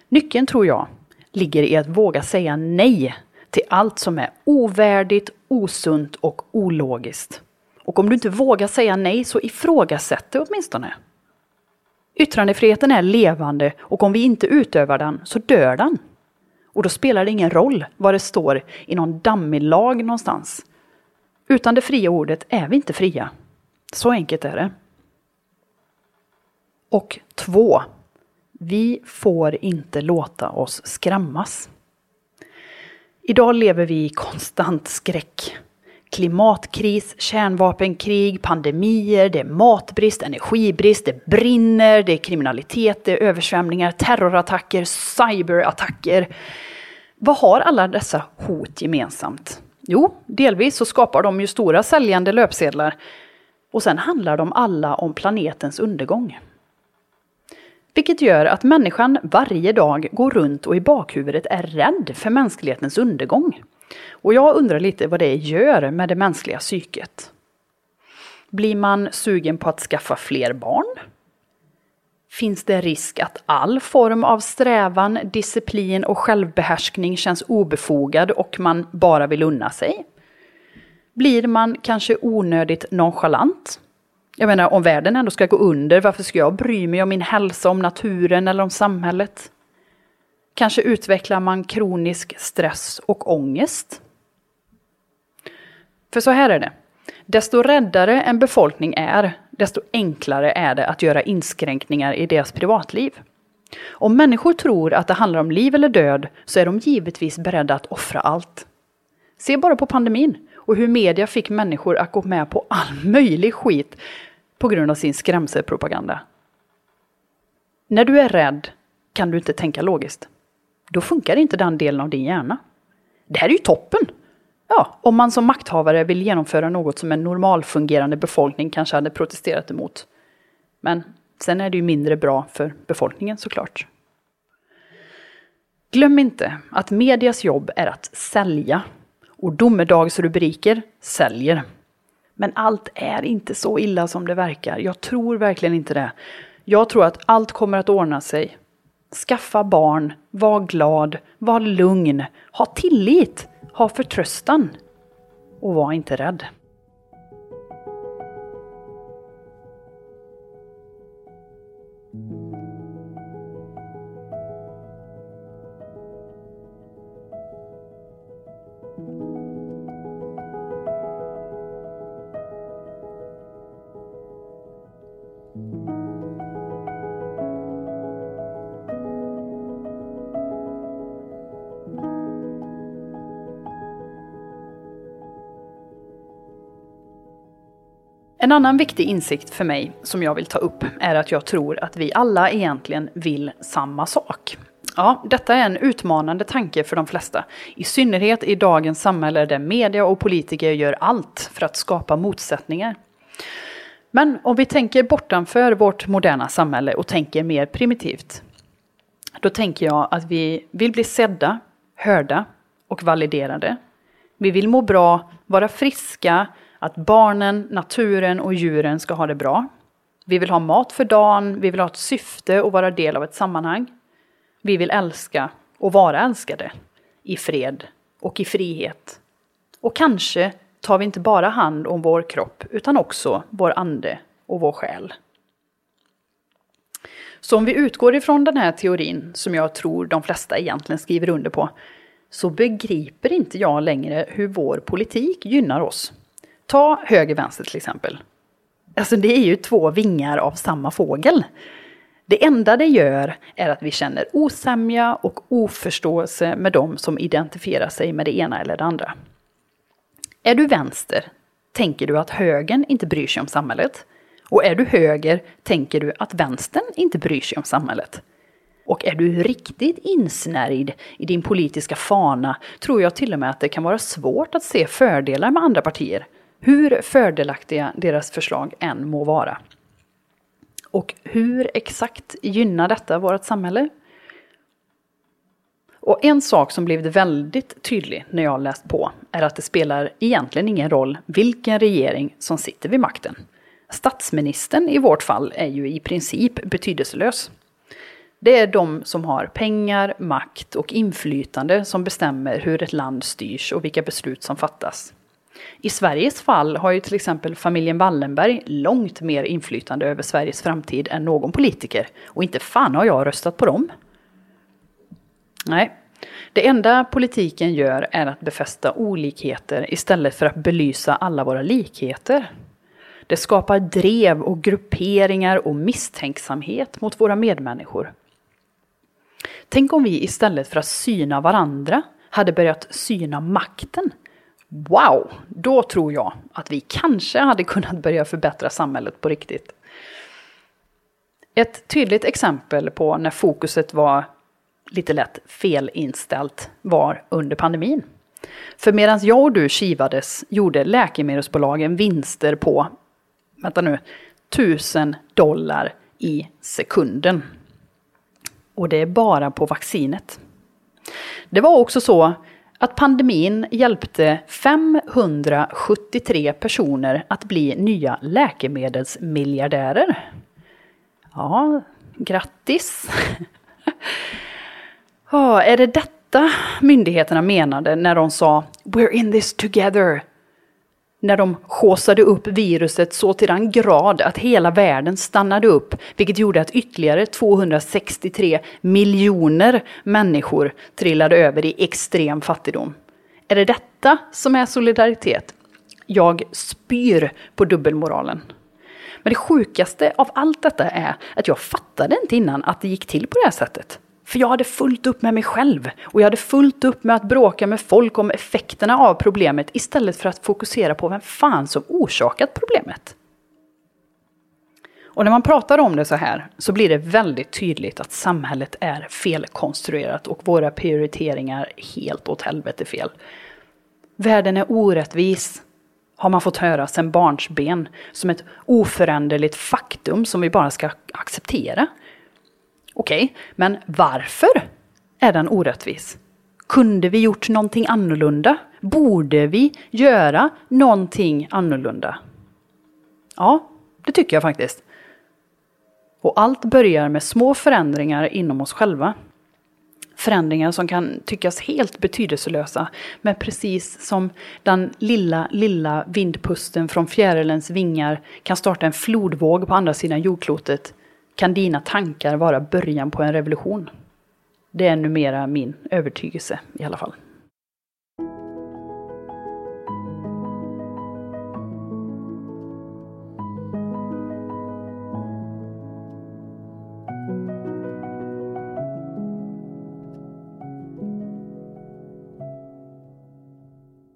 S1: Nyckeln tror jag ligger i att våga säga nej till allt som är ovärdigt, osunt och ologiskt. Och om du inte vågar säga nej så ifrågasätt det åtminstone. Yttrandefriheten är levande och om vi inte utövar den så dör den. Och då spelar det ingen roll vad det står i någon dammig lag någonstans. Utan det fria ordet är vi inte fria. Så enkelt är det. Och två. Vi får inte låta oss skrämmas. Idag lever vi i konstant skräck. Klimatkris, kärnvapenkrig, pandemier, det är matbrist, energibrist, det brinner, det är kriminalitet, det är översvämningar, terrorattacker, cyberattacker. Vad har alla dessa hot gemensamt? Jo, delvis så skapar de ju stora säljande löpsedlar. Och sen handlar de alla om planetens undergång. Vilket gör att människan varje dag går runt och i bakhuvudet är rädd för mänsklighetens undergång. Och jag undrar lite vad det gör med det mänskliga psyket. Blir man sugen på att skaffa fler barn? Finns det risk att all form av strävan, disciplin och självbehärskning känns obefogad och man bara vill unna sig? Blir man kanske onödigt nonchalant? Jag menar, om världen ändå ska gå under, varför ska jag bry mig om min hälsa, om naturen eller om samhället? Kanske utvecklar man kronisk stress och ångest? För så här är det. Desto räddare en befolkning är, desto enklare är det att göra inskränkningar i deras privatliv. Om människor tror att det handlar om liv eller död så är de givetvis beredda att offra allt. Se bara på pandemin och hur media fick människor att gå med på all möjlig skit på grund av sin skrämselpropaganda. När du är rädd kan du inte tänka logiskt. Då funkar inte den delen av din hjärna. Det här är ju toppen! Ja, om man som makthavare vill genomföra något som en normalfungerande befolkning kanske hade protesterat emot. Men sen är det ju mindre bra för befolkningen såklart. Glöm inte att medias jobb är att sälja och domedagsrubriker säljer. Men allt är inte så illa som det verkar. Jag tror verkligen inte det. Jag tror att allt kommer att ordna sig. Skaffa barn, var glad, var lugn, ha tillit, ha förtröstan och var inte rädd. En annan viktig insikt för mig som jag vill ta upp är att jag tror att vi alla egentligen vill samma sak. Ja, detta är en utmanande tanke för de flesta. I synnerhet i dagens samhälle där media och politiker gör allt för att skapa motsättningar. Men om vi tänker bortanför vårt moderna samhälle och tänker mer primitivt. Då tänker jag att vi vill bli sedda, hörda och validerade. Vi vill må bra, vara friska, att barnen, naturen och djuren ska ha det bra. Vi vill ha mat för dagen, vi vill ha ett syfte och vara del av ett sammanhang. Vi vill älska och vara älskade i fred och i frihet. Och kanske tar vi inte bara hand om vår kropp utan också vår ande och vår själ. Så om vi utgår ifrån den här teorin, som jag tror de flesta egentligen skriver under på, så begriper inte jag längre hur vår politik gynnar oss. Ta höger-vänster till exempel. Alltså det är ju två vingar av samma fågel. Det enda det gör är att vi känner osämja och oförståelse med dem som identifierar sig med det ena eller det andra. Är du vänster tänker du att högern inte bryr sig om samhället. Och är du höger tänker du att vänstern inte bryr sig om samhället. Och är du riktigt insnärjd i din politiska fana tror jag till och med att det kan vara svårt att se fördelar med andra partier, hur fördelaktiga deras förslag än må vara. Och hur exakt gynnar detta vårt samhälle? Och en sak som blivit väldigt tydlig när jag läst på är att det spelar egentligen ingen roll vilken regering som sitter vid makten. Statsministern i vårt fall är ju i princip betydelselös. Det är de som har pengar, makt och inflytande som bestämmer hur ett land styrs och vilka beslut som fattas. I Sveriges fall har ju till exempel familjen Wallenberg långt mer inflytande över Sveriges framtid än någon politiker. Och inte fan har jag röstat på dem. Nej. Det enda politiken gör är att befästa olikheter istället för att belysa alla våra likheter. Det skapar drev och grupperingar och misstänksamhet mot våra medmänniskor. Tänk om vi istället för att syna varandra hade börjat syna makten. Wow, då tror jag att vi kanske hade kunnat börja förbättra samhället på riktigt. Ett tydligt exempel på när fokuset var lite lätt felinställt var under pandemin. För medan jag och du kivades gjorde läkemedelsbolagen vinster på, vänta nu, 1000 dollar i sekunden. Och det är bara på vaccinet. Det var också så att pandemin hjälpte 573 personer att bli nya läkemedelsmiljardärer. Ja, grattis! Oh, är det detta myndigheterna menade när de sa “We're in this together”? När de haussade upp viruset så till den grad att hela världen stannade upp, vilket gjorde att ytterligare 263 miljoner människor trillade över i extrem fattigdom. Är det detta som är solidaritet? Jag spyr på dubbelmoralen. Men det sjukaste av allt detta är att jag fattade inte innan att det gick till på det här sättet. För jag hade fullt upp med mig själv och jag hade fullt upp med att bråka med folk om effekterna av problemet istället för att fokusera på vem fan som orsakat problemet. Och när man pratar om det så här så blir det väldigt tydligt att samhället är felkonstruerat och våra prioriteringar helt åt helvete fel. Världen är orättvis, har man fått höra sedan barnsben, som ett oföränderligt faktum som vi bara ska acceptera. Okej, okay, men varför är den orättvis? Kunde vi gjort någonting annorlunda? Borde vi göra någonting annorlunda? Ja, det tycker jag faktiskt. Och allt börjar med små förändringar inom oss själva. Förändringar som kan tyckas helt betydelselösa, men precis som den lilla, lilla vindpusten från fjärilens vingar kan starta en flodvåg på andra sidan jordklotet kan dina tankar vara början på en revolution. Det är numera min övertygelse i alla fall.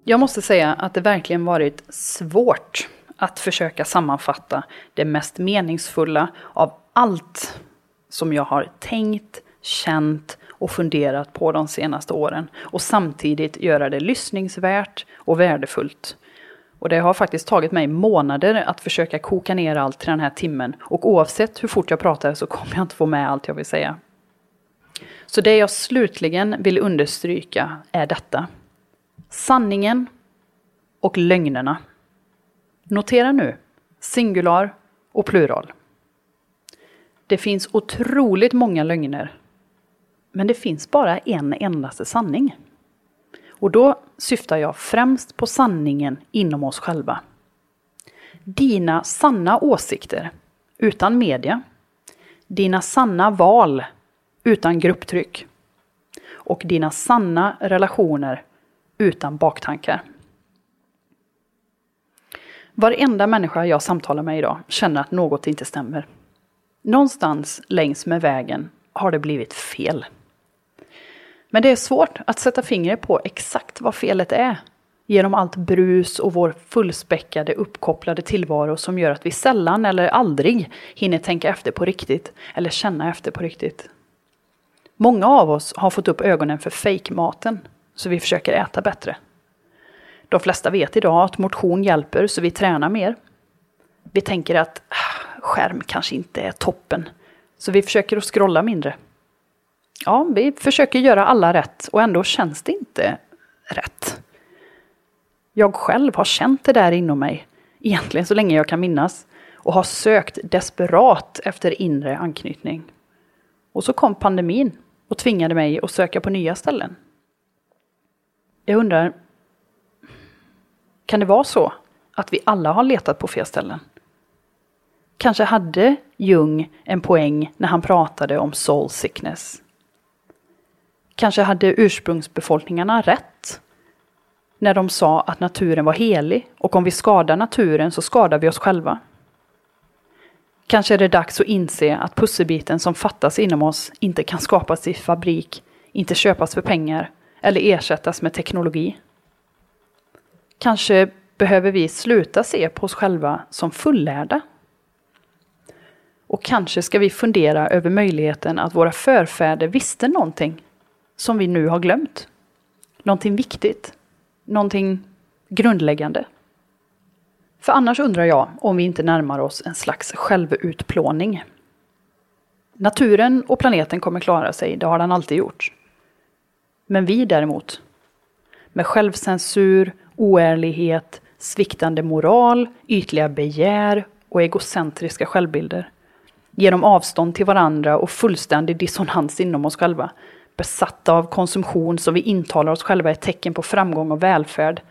S1: Jag måste säga att det verkligen varit svårt att försöka sammanfatta det mest meningsfulla av allt som jag har tänkt, känt och funderat på de senaste åren. Och samtidigt göra det lyssningsvärt och värdefullt. Och det har faktiskt tagit mig månader att försöka koka ner allt till den här timmen. Och oavsett hur fort jag pratar så kommer jag inte få med allt jag vill säga. Så det jag slutligen vill understryka är detta. Sanningen och lögnerna. Notera nu, singular och plural. Det finns otroligt många lögner. Men det finns bara en endaste sanning. Och då syftar jag främst på sanningen inom oss själva. Dina sanna åsikter utan media. Dina sanna val utan grupptryck. Och dina sanna relationer utan baktankar. Varenda människa jag samtalar med idag känner att något inte stämmer. Någonstans längs med vägen har det blivit fel. Men det är svårt att sätta fingret på exakt vad felet är. Genom allt brus och vår fullspäckade uppkopplade tillvaro som gör att vi sällan eller aldrig hinner tänka efter på riktigt eller känna efter på riktigt. Många av oss har fått upp ögonen för fejkmaten, så vi försöker äta bättre. De flesta vet idag att motion hjälper, så vi tränar mer. Vi tänker att ah, skärm kanske inte är toppen, så vi försöker att scrolla mindre. Ja, vi försöker göra alla rätt och ändå känns det inte rätt. Jag själv har känt det där inom mig, egentligen så länge jag kan minnas, och har sökt desperat efter inre anknytning. Och så kom pandemin och tvingade mig att söka på nya ställen. Jag undrar, kan det vara så att vi alla har letat på fel ställen? Kanske hade Jung en poäng när han pratade om soul sickness. Kanske hade ursprungsbefolkningarna rätt när de sa att naturen var helig och om vi skadar naturen så skadar vi oss själva. Kanske är det dags att inse att pusselbiten som fattas inom oss inte kan skapas i fabrik, inte köpas för pengar eller ersättas med teknologi. Kanske behöver vi sluta se på oss själva som fullärda. Och kanske ska vi fundera över möjligheten att våra förfäder visste någonting som vi nu har glömt. Någonting viktigt. Någonting grundläggande. För annars undrar jag om vi inte närmar oss en slags självutplåning. Naturen och planeten kommer klara sig, det har den alltid gjort. Men vi däremot, med självcensur, oärlighet, sviktande moral, ytliga begär och egocentriska självbilder. Genom avstånd till varandra och fullständig dissonans inom oss själva. Besatta av konsumtion som vi intalar oss själva är tecken på framgång och välfärd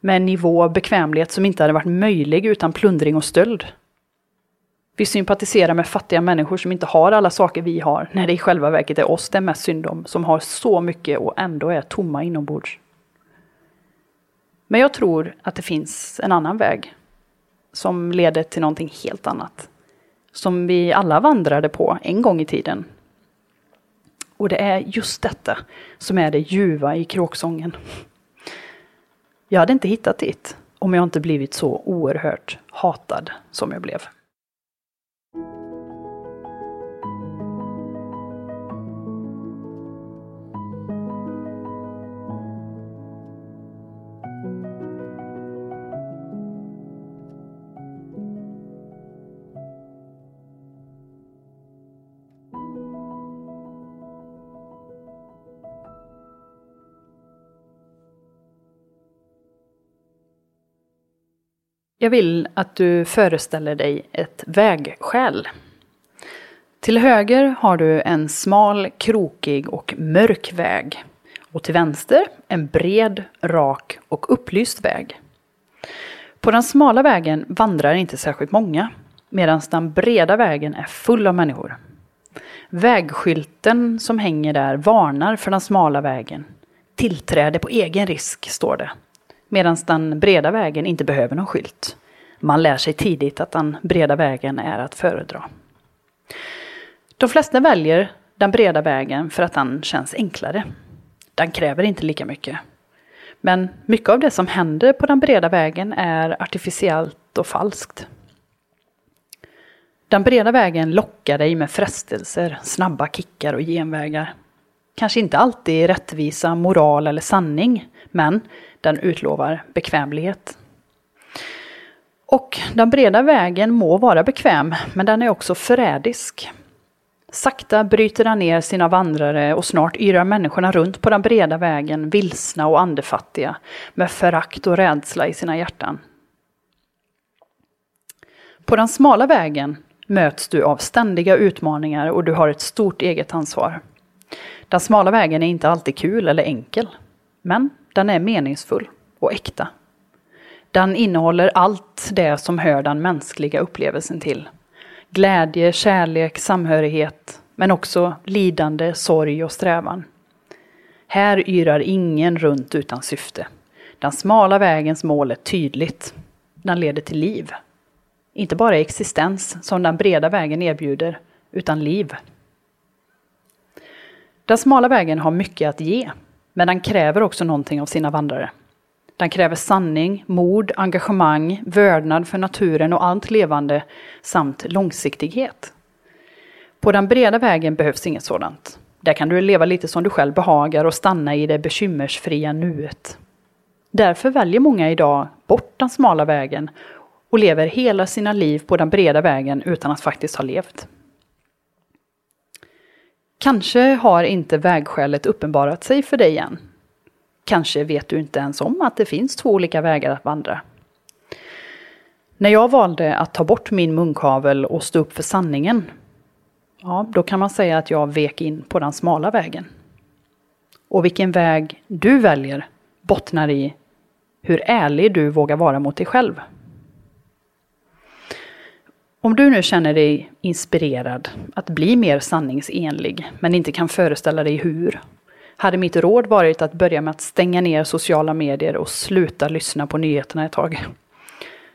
S1: med en nivå av bekvämlighet som inte hade varit möjlig utan plundring och stöld. Vi sympatiserar med fattiga människor som inte har alla saker vi har, när det i själva verket är oss det är mest synd om, som har så mycket och ändå är tomma inombords. Men jag tror att det finns en annan väg, som leder till någonting helt annat. Som vi alla vandrade på en gång i tiden. Och det är just detta som är det ljuva i kråksången. Jag hade inte hittat dit om jag inte blivit så oerhört hatad som jag blev. Jag vill att du föreställer dig ett vägskäl. Till höger har du en smal, krokig och mörk väg. Och till vänster en bred, rak och upplyst väg. På den smala vägen vandrar inte särskilt många, medan den breda vägen är full av människor. Vägskylten som hänger där varnar för den smala vägen. Tillträde på egen risk, står det medan den breda vägen inte behöver någon skylt. Man lär sig tidigt att den breda vägen är att föredra. De flesta väljer den breda vägen för att den känns enklare. Den kräver inte lika mycket. Men mycket av det som händer på den breda vägen är artificiellt och falskt. Den breda vägen lockar dig med frestelser, snabba kickar och genvägar. Kanske inte alltid rättvisa, moral eller sanning, men den utlovar bekvämlighet. Och den breda vägen må vara bekväm, men den är också förrädisk. Sakta bryter den ner sina vandrare och snart yrar människorna runt på den breda vägen vilsna och andefattiga med förakt och rädsla i sina hjärtan. På den smala vägen möts du av ständiga utmaningar och du har ett stort eget ansvar. Den smala vägen är inte alltid kul eller enkel, men den är meningsfull och äkta. Den innehåller allt det som hör den mänskliga upplevelsen till. Glädje, kärlek, samhörighet, men också lidande, sorg och strävan. Här yrar ingen runt utan syfte. Den smala vägens mål är tydligt. Den leder till liv. Inte bara existens, som den breda vägen erbjuder, utan liv. Den smala vägen har mycket att ge, men den kräver också någonting av sina vandrare. Den kräver sanning, mod, engagemang, vördnad för naturen och allt levande samt långsiktighet. På den breda vägen behövs inget sådant. Där kan du leva lite som du själv behagar och stanna i det bekymmersfria nuet. Därför väljer många idag bort den smala vägen och lever hela sina liv på den breda vägen utan att faktiskt ha levt. Kanske har inte vägskälet uppenbarat sig för dig än. Kanske vet du inte ens om att det finns två olika vägar att vandra. När jag valde att ta bort min munkavel och stå upp för sanningen, ja, då kan man säga att jag vek in på den smala vägen. Och vilken väg du väljer bottnar i hur ärlig du vågar vara mot dig själv. Om du nu känner dig inspirerad att bli mer sanningsenlig, men inte kan föreställa dig hur, hade mitt råd varit att börja med att stänga ner sociala medier och sluta lyssna på nyheterna ett tag.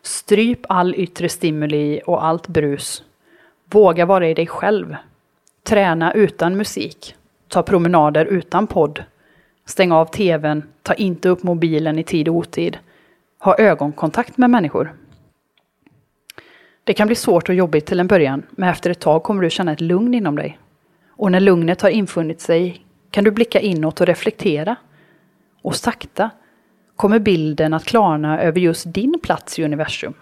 S1: Stryp all yttre stimuli och allt brus. Våga vara i dig själv. Träna utan musik. Ta promenader utan podd. Stäng av tvn. Ta inte upp mobilen i tid och otid. Ha ögonkontakt med människor. Det kan bli svårt och jobbigt till en början, men efter ett tag kommer du känna ett lugn inom dig. Och när lugnet har infunnit sig kan du blicka inåt och reflektera. Och sakta kommer bilden att klarna över just din plats i universum.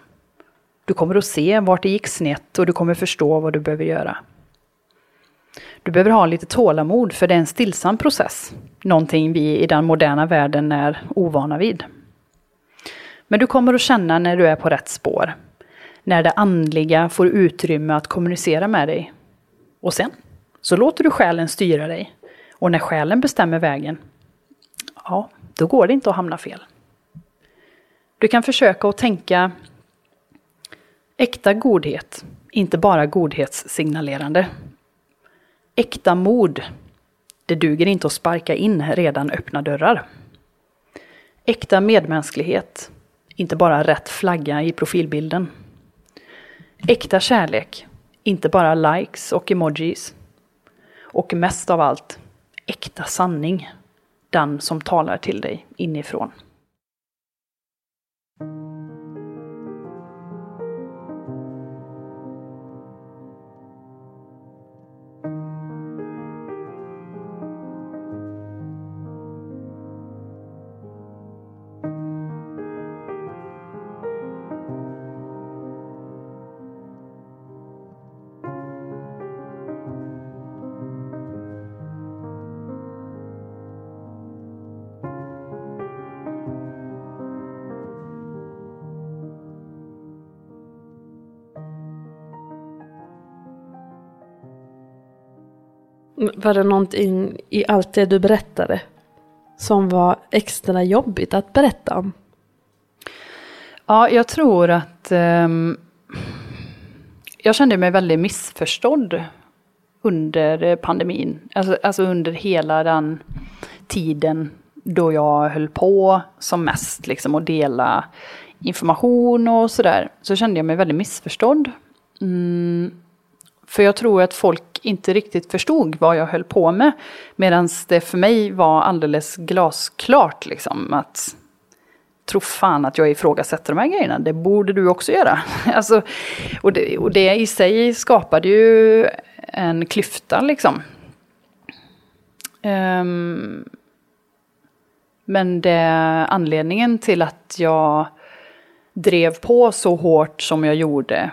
S1: Du kommer att se vart det gick snett och du kommer förstå vad du behöver göra. Du behöver ha lite tålamod för det är en stillsam process. Någonting vi i den moderna världen är ovana vid. Men du kommer att känna när du är på rätt spår. När det andliga får utrymme att kommunicera med dig. Och sen så låter du själen styra dig. Och när själen bestämmer vägen, ja, då går det inte att hamna fel. Du kan försöka att tänka äkta godhet, inte bara godhetssignalerande. Äkta mod, det duger inte att sparka in redan öppna dörrar. Äkta medmänsklighet, inte bara rätt flagga i profilbilden. Äkta kärlek, inte bara likes och emojis. Och mest av allt, äkta sanning. Den som talar till dig inifrån.
S2: Var det någonting i allt det du berättade som var extra jobbigt att berätta om?
S1: Ja, jag tror att um, jag kände mig väldigt missförstådd under pandemin. Alltså, alltså, under hela den tiden då jag höll på som mest liksom att dela information och sådär. Så kände jag mig väldigt missförstådd. Mm, för jag tror att folk inte riktigt förstod vad jag höll på med. Medan det för mig var alldeles glasklart liksom att tro fan att jag ifrågasätter de här grejerna, det borde du också göra. alltså, och, det, och det i sig skapade ju en klyfta liksom. Um, men det, anledningen till att jag drev på så hårt som jag gjorde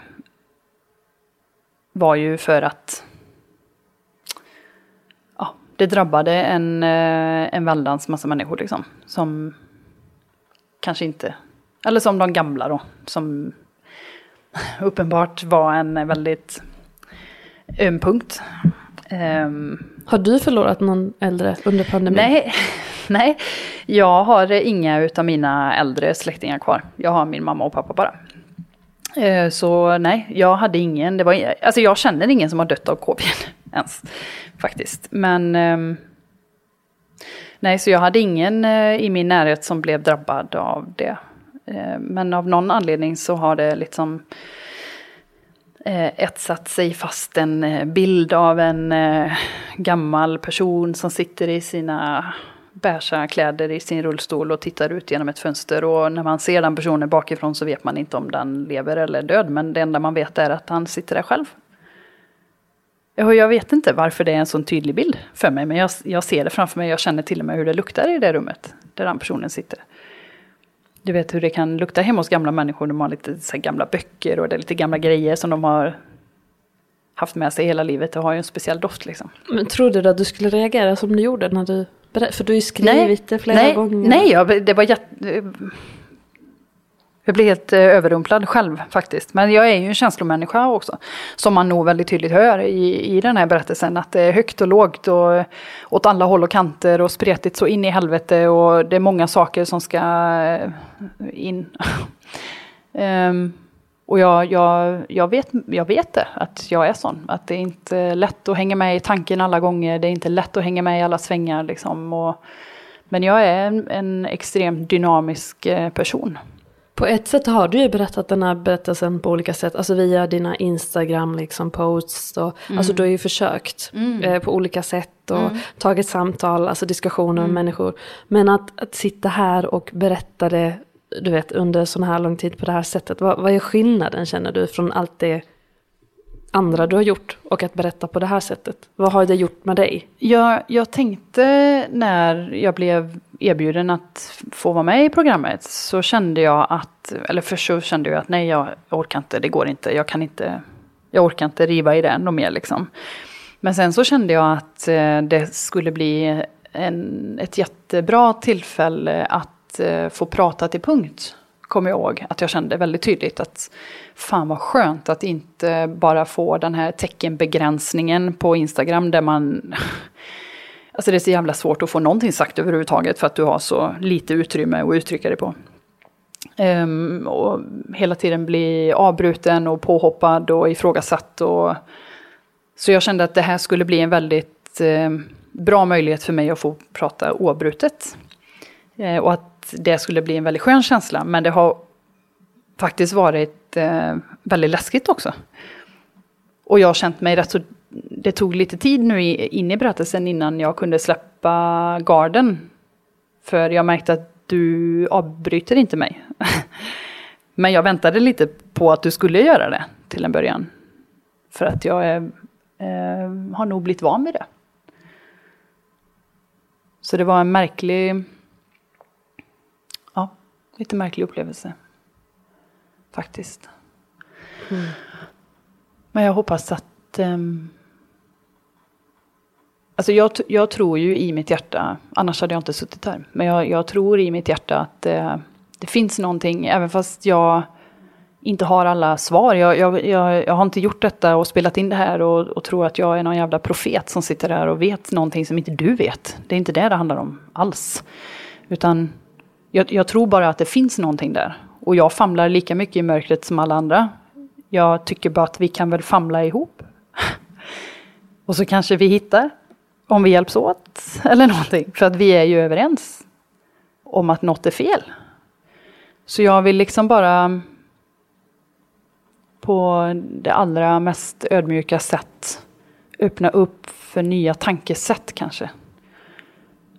S1: var ju för att det drabbade en, eh, en väldans massa människor liksom. Som kanske inte, eller som de gamla då, som uppenbart var en väldigt öm punkt. Um,
S2: har du förlorat någon äldre under pandemin?
S1: Nej, nej, jag har inga utav mina äldre släktingar kvar. Jag har min mamma och pappa bara. Eh, så nej, jag hade ingen, det var, alltså jag känner ingen som har dött av covid ens. Faktiskt. Men ehm, nej, så jag hade ingen eh, i min närhet som blev drabbad av det. Eh, men av någon anledning så har det liksom eh, etsat sig fast en eh, bild av en eh, gammal person som sitter i sina beiga kläder i sin rullstol och tittar ut genom ett fönster. Och när man ser den personen bakifrån så vet man inte om den lever eller är död. Men det enda man vet är att han sitter där själv. Jag vet inte varför det är en sån tydlig bild för mig. Men jag, jag ser det framför mig. Jag känner till och med hur det luktar i det rummet där den personen sitter. Du vet hur det kan lukta hemma hos gamla människor. De har lite så gamla böcker och det är lite gamla grejer som de har haft med sig hela livet. Det har ju en speciell doft liksom.
S2: Men trodde du att du skulle reagera som du gjorde när du för du har ju skrivit nej, det flera
S1: nej,
S2: gånger.
S1: Nej, jag, det var jätte... Jag blev helt eh, överrumplad själv faktiskt. Men jag är ju en känslomänniska också. Som man nog väldigt tydligt hör i, i den här berättelsen. Att det är högt och lågt och åt alla håll och kanter och spretigt så in i helvete. Och det är många saker som ska eh, in. um, Och jag, jag, jag, vet, jag vet det, att jag är sån. Att det är inte lätt att hänga med i tanken alla gånger. Det är inte lätt att hänga med i alla svängar. Liksom. Och, men jag är en, en extremt dynamisk eh, person.
S2: På ett sätt har du ju berättat den här berättelsen på olika sätt. Alltså via dina Instagram liksom posts. Och, mm. Alltså du har ju försökt mm. eh, på olika sätt. Och mm. tagit samtal, alltså diskussioner med mm. människor. Men att, att sitta här och berätta det du vet, under sån här lång tid på det här sättet? Vad, vad är skillnaden känner du från allt det andra du har gjort och att berätta på det här sättet? Vad har det gjort med dig?
S1: Jag, jag tänkte när jag blev erbjuden att få vara med i programmet så kände jag att, eller först så kände jag att nej jag orkar inte, det går inte, jag kan inte, jag orkar inte riva i det ännu mer liksom. Men sen så kände jag att eh, det skulle bli en, ett jättebra tillfälle att eh, få prata till punkt, kommer jag ihåg. Att jag kände väldigt tydligt att fan vad skönt att inte bara få den här teckenbegränsningen på Instagram där man Alltså det är så jävla svårt att få någonting sagt överhuvudtaget för att du har så lite utrymme att uttrycka dig på. Um, och hela tiden bli avbruten och påhoppad och ifrågasatt. Och... Så jag kände att det här skulle bli en väldigt eh, bra möjlighet för mig att få prata oavbrutet. Eh, och att det skulle bli en väldigt skön känsla. Men det har faktiskt varit eh, väldigt läskigt också. Och jag har känt mig rätt så... Det tog lite tid nu in i berättelsen innan jag kunde släppa garden. För jag märkte att du avbryter inte mig. Men jag väntade lite på att du skulle göra det till en början. För att jag är, eh, har nog blivit van vid det. Så det var en märklig Ja, lite märklig upplevelse. Faktiskt. Mm. Men jag hoppas att... Um, alltså jag, jag tror ju i mitt hjärta, annars hade jag inte suttit här, men jag, jag tror i mitt hjärta att uh, det finns någonting, även fast jag inte har alla svar. Jag, jag, jag, jag, har inte gjort detta och spelat in det här och, och, tror att jag är någon jävla profet som sitter där och vet någonting som inte du vet. Det är inte det det handlar om alls. Utan jag, jag, tror bara att det finns någonting där. Och jag famlar lika mycket i mörkret som alla andra. Jag tycker bara att vi kan väl famla ihop. Och så kanske vi hittar, om vi hjälps åt, eller någonting. För att vi är ju överens om att något är fel. Så jag vill liksom bara på det allra mest ödmjuka sätt öppna upp för nya tankesätt kanske.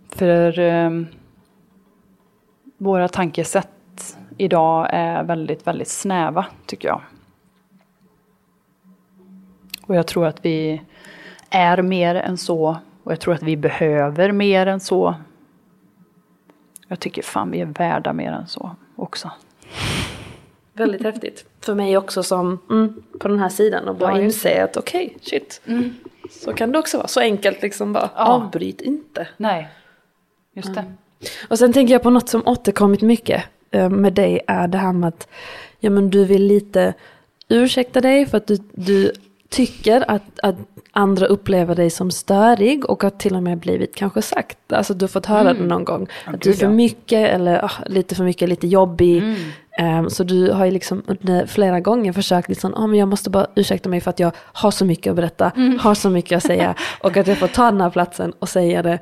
S1: För eh, våra tankesätt idag är väldigt, väldigt snäva tycker jag. Och jag tror att vi är mer än så. Och jag tror att vi behöver mer än så. Jag tycker fan vi är värda mer än så också.
S2: Väldigt häftigt. För mig också som mm, på den här sidan och bara
S1: Ja,
S2: inse att okej, okay, shit. Så kan det också vara. Så enkelt liksom bara,
S1: Ja.
S2: avbryt inte.
S1: Nej, just det.
S2: Och sen tänker jag på något som återkommit mycket med dig är det här med att ja, men du vill lite ursäkta dig för att du, du tycker att, att andra upplever dig som störig och har till och med blivit kanske sagt, alltså du har fått höra det någon gång, att du är för mycket eller ah, lite för mycket, lite jobbig. Ehm, så du har ju liksom flera gånger försökt liksom, ah, men jag måste bara ursäkta mig för att jag har så mycket att berätta, har så mycket att säga och att jag får ta den här platsen och säga det.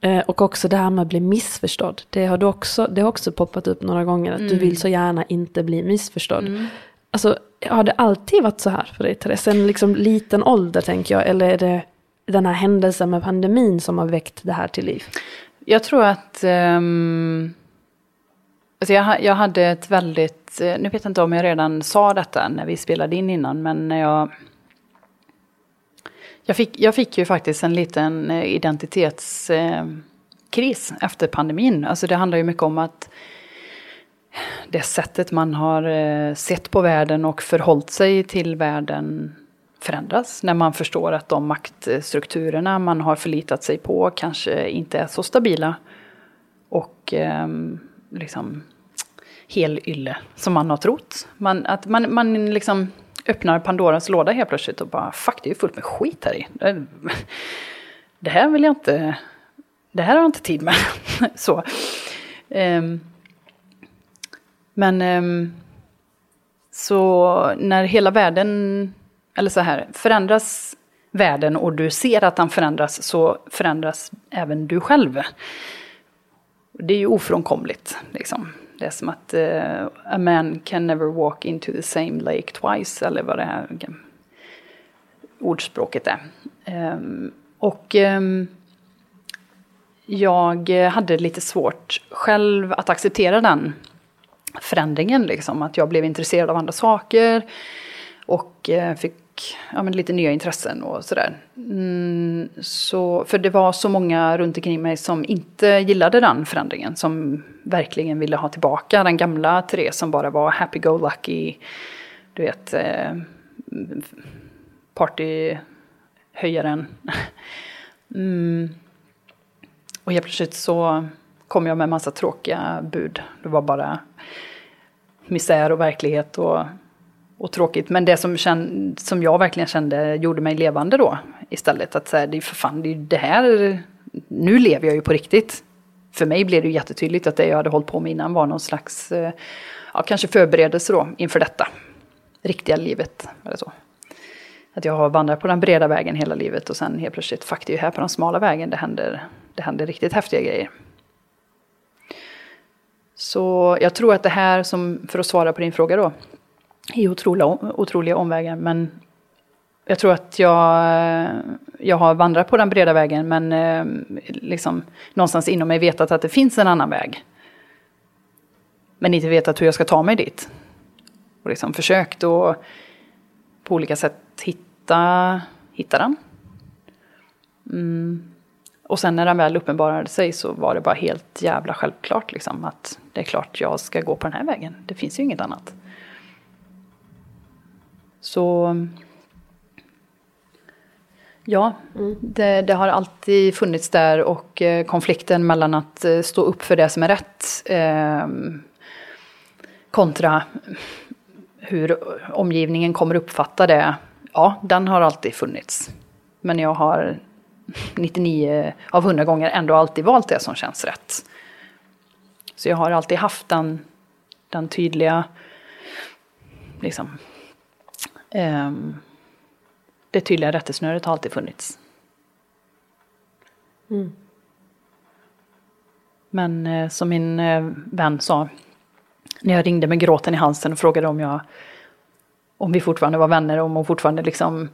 S2: Eh, och också det här med att bli missförstådd. Det har, du också, det har också poppat upp några gånger att du vill så gärna inte bli missförstådd. Alltså, har det alltid varit så här för dig Therese? Sen liksom liten ålder tänker jag, eller är det den här händelsen med pandemin som har väckt det här till liv?
S1: Jag tror att ehm, alltså jag, jag hade ett väldigt, eh, nu vet jag inte om jag redan sa detta när vi spelade in innan, men när jag jag fick, jag fick ju faktiskt en liten eh, identitetskris eh, efter pandemin. Alltså det handlar ju mycket om att det sättet man har eh, sett på världen och förhållit sig till världen förändras. När man förstår att de maktstrukturerna man har förlitat sig på kanske inte är så stabila. Och ehm, liksom helylle som man har trott. Man, att man, man liksom öppnar Pandoras låda helt plötsligt och bara fuck det är ju fullt med skit här i. Eh, det- här vill jag inte, det här har jag inte tid med. så. Um, men um, så när hela världen, eller så här, förändras världen och du ser att den förändras så förändras även du själv. Det är ju ofrånkomligt. Liksom. Det är som att uh, a man can never walk into the same lake twice, eller vad det här ordspråket är. Um, och um, jag hade lite svårt själv att acceptera den förändringen. Liksom. Att jag blev intresserad av andra saker och uh, fick ja, men lite nya intressen och sådär. Mm, så, för det var så många runt omkring mig som inte gillade den förändringen. Som verkligen ville ha tillbaka den gamla Therese som bara var happy-go-lucky. Du vet, eh, partyhöjaren. Mm. Och helt plötsligt så kom jag med massa tråkiga bud. Det var bara misär och verklighet och, och tråkigt. Men det som, känd, som jag verkligen kände gjorde mig levande då istället. Att säga, det är för fan, det är ju det här, nu lever jag ju på riktigt. För mig blev det ju jättetydligt att det jag hade hållit på med innan var någon slags, eh, ja kanske förberedelse då inför detta. Riktiga livet, eller så. Att jag har vandrat på den breda vägen hela livet och sen helt plötsligt, fuck det är ju här på den smala vägen det händer, det händer riktigt häftiga grejer. Så jag tror att det här, som, för att svara på din fråga då, i otroliga, otroliga omvägar. Men jag tror att jag, jag har vandrat på den breda vägen men eh, liksom någonstans inom mig vetat att det finns en annan väg. Men inte vetat hur jag ska ta mig dit. Och liksom försökt att på olika sätt hitta, hitta den. Mm. Och sen när den väl uppenbarade sig så var det bara helt jävla självklart liksom att det är klart jag ska gå på den här vägen. Det finns ju inget annat. Så ja, det, det har alltid funnits där och eh, konflikten mellan att eh, stå upp för det som är rätt eh, kontra hur omgivningen kommer uppfatta det. Ja, den har alltid funnits. Men jag har 99 av 100 gånger ändå alltid valt det som känns rätt. Så jag har alltid haft den, den tydliga, liksom, det tydliga rättesnöret har alltid funnits. Men eh, som min eh, vän sa, när jag ringde med gråten i halsen och frågade om jag om vi fortfarande var vänner, om hon fortfarande liksom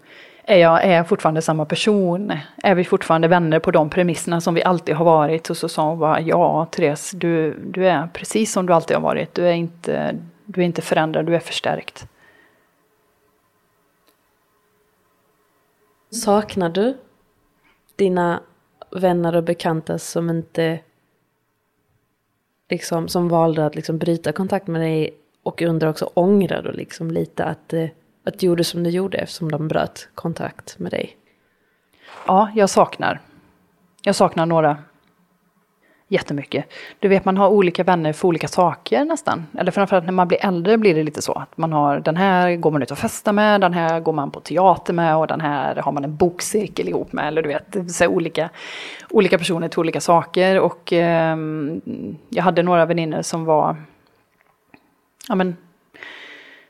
S1: är jag är jag fortfarande samma person? Är vi fortfarande vänner på de premisserna som vi alltid har varit? Och så sa hon bara, ja Therese, du, du är precis som du alltid har varit. Du är, inte, du är inte förändrad, du är förstärkt.
S2: Saknar du dina vänner och bekanta som inte liksom, som valde att liksom bryta kontakt med dig och undrar också, ångrar du liksom lite att, eh, att du gjorde som du gjorde eftersom de bröt kontakt med dig?
S1: Ja, jag saknar. Jag saknar några jättemycket. Du vet, man har olika vänner för olika saker nästan. Eller framförallt när man blir äldre blir det lite så. Att man har den här går man ut och festar med, den här går man på teater med och den här har man en bokcirkel ihop med. Eller du vet, så olika, olika personer till olika saker. Och eh, jag hade några vänner som var, ja men,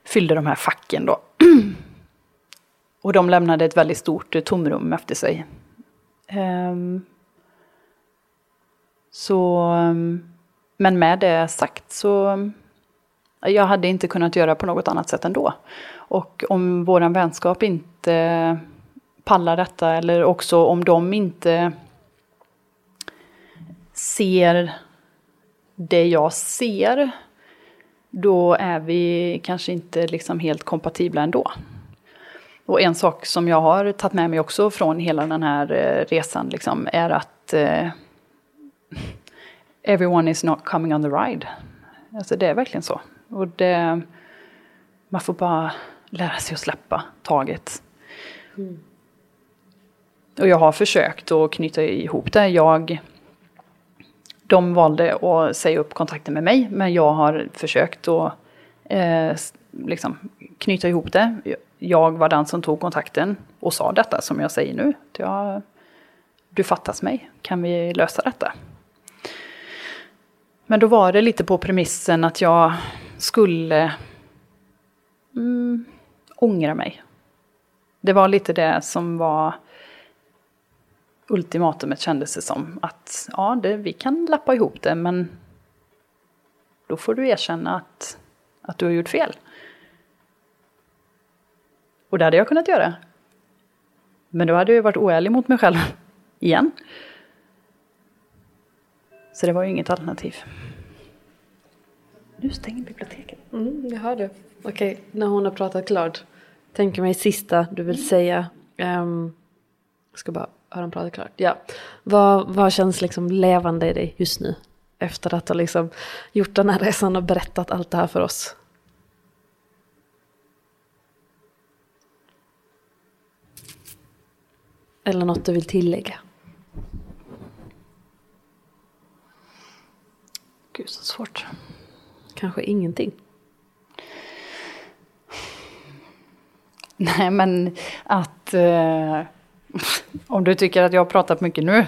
S1: fyllde de här facken då. och de lämnade ett väldigt stort tomrum efter sig. Um, så, ehm, men med det sagt så jag hade inte kunnat göra på något annat sätt ändå. Och om våran vänskap inte pallar detta eller också om de inte ser det jag ser, då är vi kanske inte liksom helt kompatibla ändå. Och en sak som jag har tagit med mig också från hela den här eh, resan liksom, är att eh, everyone is not coming on the ride. Alltså det är verkligen så. Och det, man får bara lära sig att släppa taget. Mm. Och jag har försökt att knyta ihop det. Jag, de valde att säga upp kontakten med mig, men jag har försökt att eh, liksom knyta ihop det. Jag var den som tog kontakten och sa detta som jag säger nu. Jag, du fattas mig, kan vi lösa detta? Men då var det lite på premissen att jag skulle mm, ångra mig. Det var lite det som var ultimatumet kändes det som. Att ja, det, vi kan lappa ihop det men då får du erkänna att, att du har gjort fel. Och det hade jag kunnat göra. Men då hade jag varit oärlig mot mig själv igen. Så det var ju inget alternativ. Nu stänger biblioteket.
S2: Mm, jag hör det. Okej, okay, när hon har pratat klart. Tänker mig sista du vill säga. Um, jag ska bara höra hon pratat klart. Ja. Vad, vad känns liksom levande i dig just nu? Efter att ha liksom gjort den här resan och berättat allt det här för oss. Eller något du vill tillägga?
S1: Gud så svårt.
S2: Kanske ingenting.
S1: Nej men att eh, om du tycker att jag har pratat mycket nu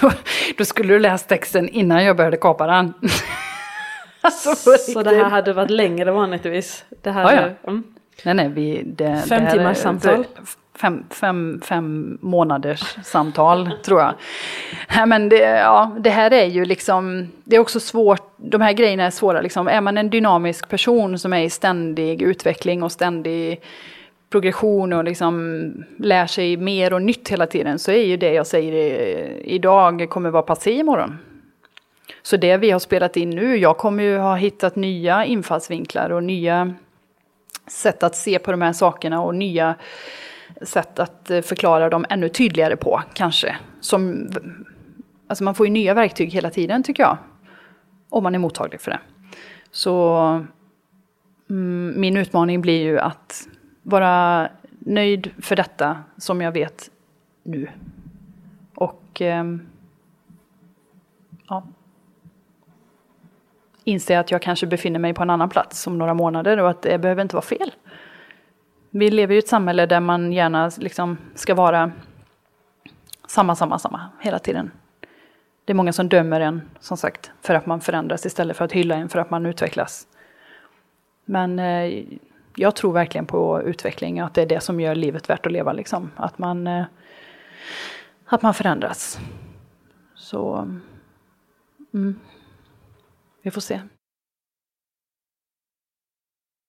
S1: då, då, skulle du läst texten innan jag började kapa den.
S2: alltså, så det här hade varit längre vanligtvis? Det här
S1: ja, ja. Mm. Nej, nej, vi, det,
S2: Fem
S1: det
S2: timmars samtal?
S1: fem, fem, fem månaders samtal, tror jag. Men det, ja, det här är ju liksom, det är också svårt, de här grejerna är svåra. Liksom. Är man en dynamisk person som är i ständig utveckling och ständig progression och liksom lär sig mer och nytt hela tiden så är ju det jag säger idag kommer vara passé imorgon. Så det vi har spelat in nu, jag kommer ju ha hittat nya infallsvinklar och nya sätt att se på de här sakerna och nya sätt att eh, förklara dem ännu tydligare på kanske. Som, alltså man får ju nya verktyg hela tiden tycker jag. Om man är mottaglig för det. Så mm, min utmaning blir ju att vara nöjd för detta som jag vet nu. Och eh, ja, inse att jag kanske befinner mig på en annan plats om några månader och att det behöver inte vara fel. Vi lever i ett samhälle där man gärna liksom ska vara samma, samma, samma hela tiden. Det är många som dömer en, som sagt, för att man förändras istället för att hylla en för att man utvecklas. Men eh, jag tror verkligen på utveckling och att det är det som gör livet värt att leva. Liksom. Att, man, eh, att man förändras. Så mm, vi får se.